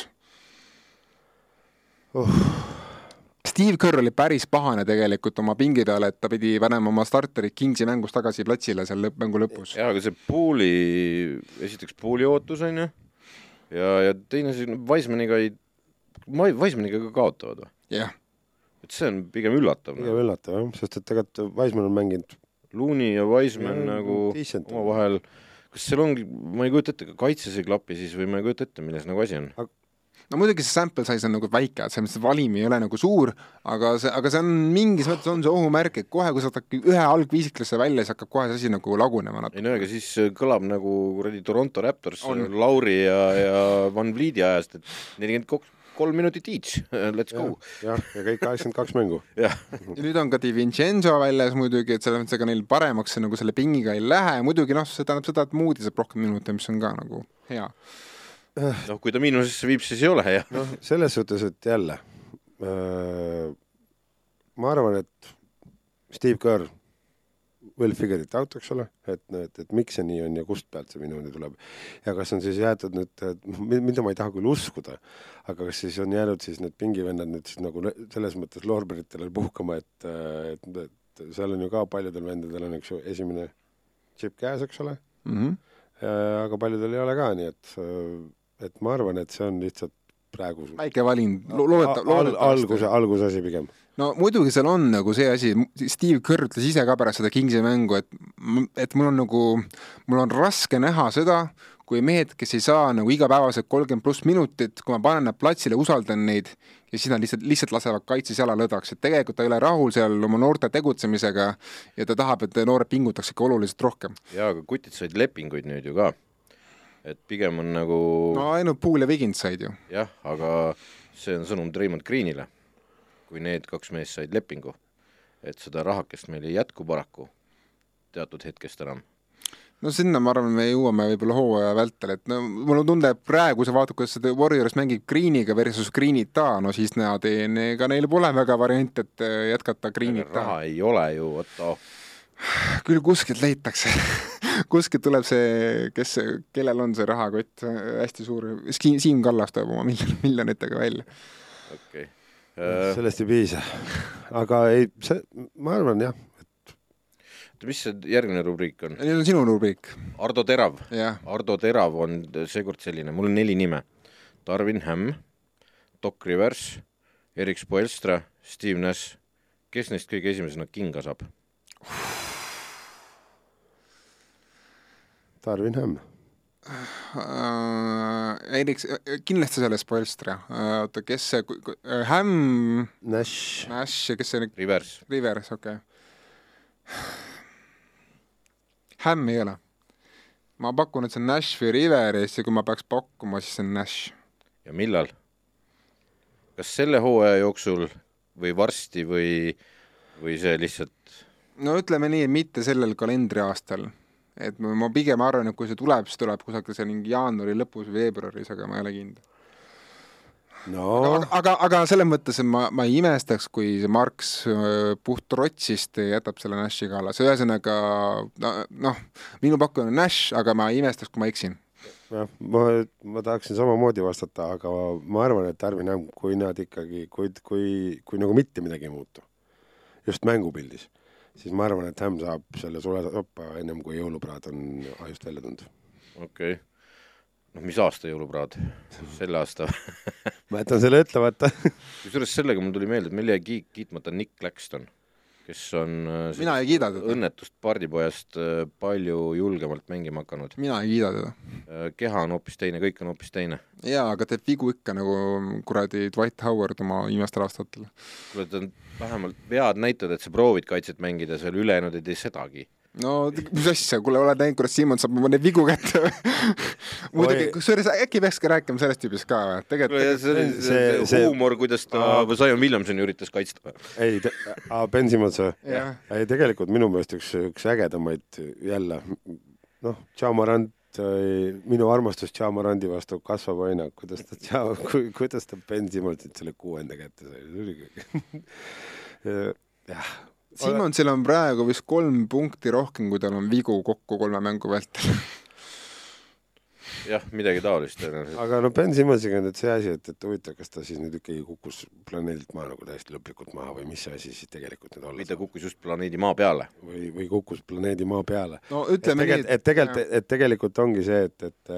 uh.? Steve Kerr oli päris pahane tegelikult oma pingi peale, et ta pidi panema oma starterid Kingsi mängust tagasi platsile seal lõpp, mängu lõpus. jaa, aga see Pooli, esiteks Pooli ootus on ju, ja, ja teine asi, Wisemaniga ei, Wisemaniga ka kaotavad või? jah yeah. et see on pigem üllatav. pigem üllatav jah, sest et tegelikult Wiseman on mänginud Looney ja Wiseman ja, nagu omavahel, kas seal ongi, ma ei kujuta ette, kaitses ei klapi siis või ma ei kujuta ette, milles nagu asi on? no muidugi see sample size on nagu väike, et selles mõttes valim ei ole nagu suur, aga see, aga see on mingis mõttes on see ohumärk, et kohe, kui sa võtad ühe algviisiklasse välja, siis hakkab kohe see asi nagu lagunema natuke. ei no ega siis kõlab nagu kuradi Toronto Raptors on. Lauri ja, ja Van Vlieti ajast, et nelikümmend kolm minutit each, let's go. jah, ja kõik kaheksakümmend kaks mängu. ja nüüd on ka Di Vincenzo väljas muidugi, et selles mõttes ega neil paremaks nagu selle pingiga ei lähe, muidugi noh, see tähendab seda, et Moody saab rohkem minute, mis on ka nagu hea. noh, kui ta miinusesse viib, siis ei ole hea. noh, selles suhtes, et jälle äh, ma arvan, et Steve Kerr will figure it out, eks ole, et, et, et miks see nii on ja kust pealt see minuni tuleb. ja kas on siis jäetud nüüd, mida ma ei taha küll uskuda, aga kas siis on jäänud siis need pingivennad nüüd siis nagu selles mõttes loorberitele puhkama, et, et, et seal on ju ka paljudel vendadel on, ju, esimene džipp käes, eks ole mm. -hmm. Ja, aga paljudel ei ole ka, nii et, et ma arvan, et see on lihtsalt praegu väike valin lo, loodeta-, loodetavasti. alguse, algusasi pigem no muidugi seal on nagu see asi, Steve Kerr ütles ise ka pärast seda Kingsi mängu, et, et mul on nagu, mul on raske näha seda, kui mehed, kes ei saa nagu igapäevaselt kolmkümmend pluss minutit, kui ma panen nad platsile, usaldan neid ja siis nad lihtsalt, lihtsalt lasevad kaitses jala lõdvaks, et tegelikult ta ei ole rahul seal oma noorte tegutsemisega ja ta tahab, et noored pingutaks ikka oluliselt rohkem. jaa, aga kutid said lepinguid nüüd ju ka. et pigem on nagu no ainult Pool ja Wiggins said ju. jah, aga see on sõnum Raymond Greenile kui need kaks meest said lepingu. et seda rahakest meil ei jätku paraku teatud hetkest enam no sinna ma arvan, me jõuame võib-olla hooaja vältel, et no mul on tunne, et praegu sa vaatad, kuidas seda Warriors mängib Greeniga versus Greenita, no siis ei, ega neil pole väga varianti, et äh, jätkata Greenita. raha ei ole ju, Otto. küll kuskilt leitakse kuskilt tuleb see, kes, kellel on see rahakott hästi suur, Siim Kallas tuleb oma miljon, miljonitega välja. okei okay. Sellest ei piisa. aga ei, see, ma arvan jah, oota, mis see järgmine rubriik on? nüüd on sinu rubriik. Ardo Terav. Ardo Terav on seekord selline, mul on neli nime. Darwin Hämm, Doc Rivers, Erik Spoelstra, Steve Nash. kes neist kõige esimesena kinga saab? Darwin Hämm uh,. Erik, kindlasti selle Spoelstra uh,, oota, kes see uh,, Hämm. Nash. Nash ja kes see nüüd? Rivers. Rivers, okei okay Hämm ei ole. ma pakun, et see on Nash või Riveris ja kui ma peaks pakkuma, siis see on Nash. ja millal? kas selle hooaja jooksul või varsti või, või see lihtsalt no ütleme nii, mitte sellel kalendriaastal. Et ma, ma pigem arvan, et kui see tuleb, siis tuleb kusagil see mingi jaanuari lõpus või veebruaris, aga ma ei ole kindel. No. Aga, aga, aga selles mõttes, et ma, ma ei imestaks, kui see Marx puht trotsist jätab selle Nashi kalas, ühesõnaga noh no,, minu pakkumine on Nash, aga ma ei imestaks, kui ma eksin. jah, ma, ma tahaksin samamoodi vastata, aga ma arvan, et Arvin Hämm, kui nad ikkagi, kui, kui, kui nagu mitte midagi ei muutu, just mängupildis, siis ma arvan, et Hämm saab selle suletoppa ennem kui jõulupraad on ajust välja tulnud. okei okay noh, mis aasta jõulupraad? selle aasta ma jätan selle ütlemata kusjuures sellega mul tuli meelde, et meil jäi kiit-, kiitmata Nick Claxton, kes on äh, mina ei kiida teda. õnnetust pardipojast äh, palju julgemalt mängima hakanud. mina ei kiida teda. Äh, keha on hoopis teine, kõik on hoopis teine. jaa, aga teeb vigu ikka nagu kuradi Dwight Howard oma viimastel aastatel. kuule, ta on vähemalt vead näitavad, et sa proovid kaitset mängida, seal ülejäänud ei tee sedagi no mis asja, kuule, oled näinud, kuidas Siimon saab oma neid vigu kätte? Muidugi, kusjuures äkki peaks ka rääkima sellest tüübist ka või? tegelikult see, see, see, see huumor, kuidas ta Zion Williamsoni üritas kaitsta. ei, Ben Simmons või? ei, tegelikult minu meelest üks, üks ägedamaid jälle, noh, Jamarant minu armastus Jamarandi vastu kasvab aina, kuidas ta, kuidas ta Ben Simmonsit selle kuuenda kätte sai, see oli jah Simmonsil on praegu vist kolm punkti rohkem, kui tal on vigu kokku kolme mängu vältel jah, midagi taolist tõenäoliselt. aga no Ben Simmonsiga on nüüd see asi, et, et huvitav, kas ta siis nüüd ikkagi kukkus planeedilt maa nagu täiesti lõplikult maha või mis see asi siis tegelikult nüüd olla või ta kukkus just planeedi maa peale. või, või kukkus planeedi maa peale. no ütleme nii, et, et tegelikult, et tegelikult ongi see, et, et,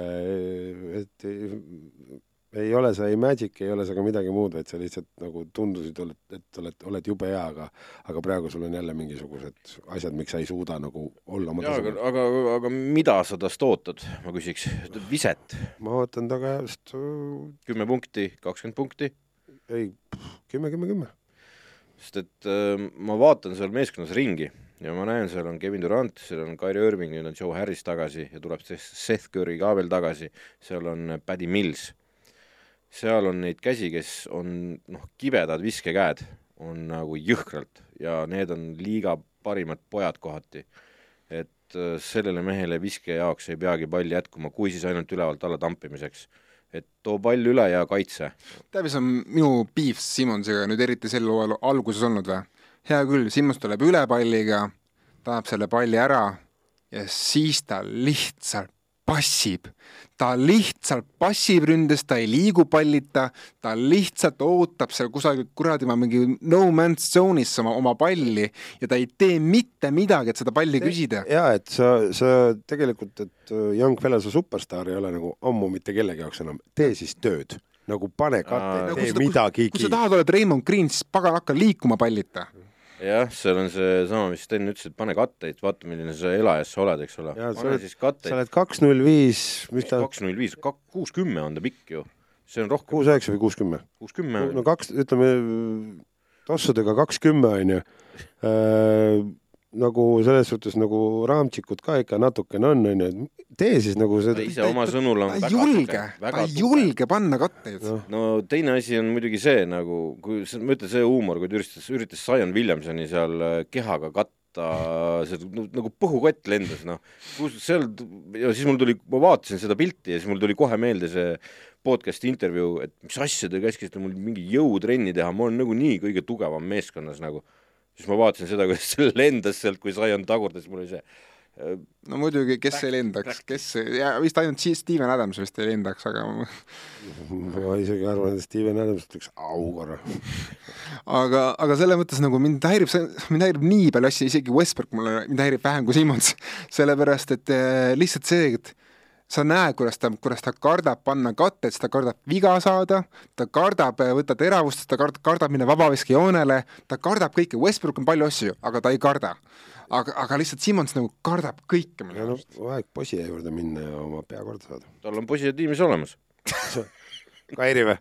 et, et ei ole sa ei Magic, ei ole sa ka midagi muud, vaid sa lihtsalt nagu tundusid, et oled, oled jube hea, aga aga praegu sul on jälle mingisugused asjad, miks sa ei suuda nagu olla oma tasemel. aga, aga, aga mida sa tast ootad, ma küsiks, viset? ma ootan ta käest kümme punkti, kakskümmend punkti? ei, kümme, kümme, kümme. sest et äh, ma vaatan seal meeskonnas ringi ja ma näen, seal on Kevin Durant, seal on Kyrie Irving, nüüd on Joe Harris tagasi ja tuleb Seth Curry ka veel tagasi, seal on Paddy Mills seal on neid käsi, kes on noh, kibedad viskekäed, on nagu jõhkralt ja need on liiga parimad pojad kohati. et äh, sellele mehele viske jaoks ei peagi pall jätkuma, kui siis ainult ülevalt alla tampimiseks. et too pall üle ja kaitse. tead, mis on minu piif Simonsiga nüüd eriti sel hooajal alguses olnud või? hea küll, Simons tuleb üle palliga, tahab selle palli ära ja siis ta lihtsalt passib. ta lihtsalt passib ründes, ta ei liigu pallita, ta lihtsalt ootab seal kusagil kuradi mingi no man's zone'is oma, oma palli ja ta ei tee mitte midagi, et seda palli küsida. jaa, et sa, sa tegelikult, et äh, Young Fella, sa superstaar ei ole nagu ammu mitte kellegi jaoks enam, tee siis tööd nagu pane katteid, tee midagi. kui sa tahad, oled Raymond Green, siis pagan, hakka liikuma pallita jah, seal on seesama, mis Sten ütles, et pane katteid, vaata, milline sa elajas sa oled, eks ole. pane siis katteid. sa oled kaks null viis, mis ta kaks null viis, kuus kümme on ta pikk ju. see on rohkem. kuus üheksa või kuus kümme? kuus kümme. no kaks, ütleme tossudega kaks kümme on ju. Nagu selles suhtes nagu raamtšikud ka ikka natukene on, onju, et tee siis nagu ta seda. ise oma sõnul on ta ei julge, ta ei julge panna katteid Noh. no teine asi on muidugi see nagu, kui see, ma ütlen, see huumor, kui ta üritas, üritas Zion Williamsoni seal äh, kehaga katta, see nagu- nagu põhukott lendas, noh. kus seal ja siis mul tuli, ma vaatasin seda pilti ja siis mul tuli kohe meelde see podcast'i intervjuu, et mis asja te käskisite mul mingi jõutrenni teha, ma olen nagunii kõige tugevam meeskonnas nagu. Siis ma vaatasin seda, kuidas see lendas sealt, kui Zion tagurdas, mul oli see äh, no muidugi, kes ei lendaks, kes, ja vist ainult Steven Adams vist ei lendaks, aga ma isegi arvan, et Steven Adams ütleks au korra. aga, aga selles mõttes nagu mind häirib see, mind häirib nii palju asju, isegi Westbrook mulle, mind häirib vähem kui Simmons, sellepärast et eh, lihtsalt see, et sa näed, kuidas ta, kuidas ta kardab panna katted, ta kardab viga saada, ta kardab eh, võtta teravust, ta kard-, kardab minna vabaviskejoonele, ta kardab kõike, Westbrook on palju asju, aga ta ei karda. aga, aga lihtsalt Simmons nagu kardab kõike minu arust., aeg poisi juurde minna ja oma pea korda saada. tal on poisid tiimis olemas. Kairi või?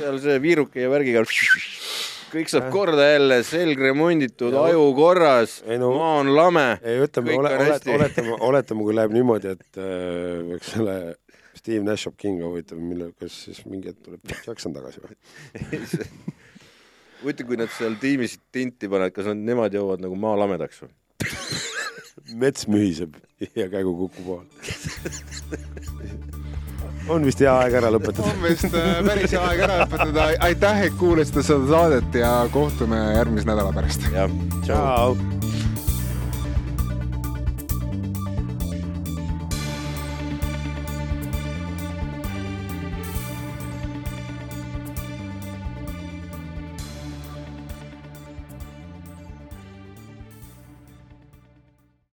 seal see viiruke ja värgiga kõik saab korda jälle, selg remonditud, aju korras, no- maa on lame. ei ütleme, ole, ole, hästi. oletame, oletame, kui läheb niimoodi, et äh, eks selle Steve Nash saab kinga huvitav, mille, kas siis mingi hetk tuleb Jack Jackson tagasi või? huvitav, kui nad seal tiimis tinti panevad, kas nad, nemad jõuavad nagu maa lamedaks või? mets mühiseb ja käigu kukub maha. on vist hea aeg ära lõpetada. on vist äh, päris hea aeg ära lõpetada, aitäh, et kuulasite seda saadet ja kohtume järgmise nädala pärast. jah, tšau.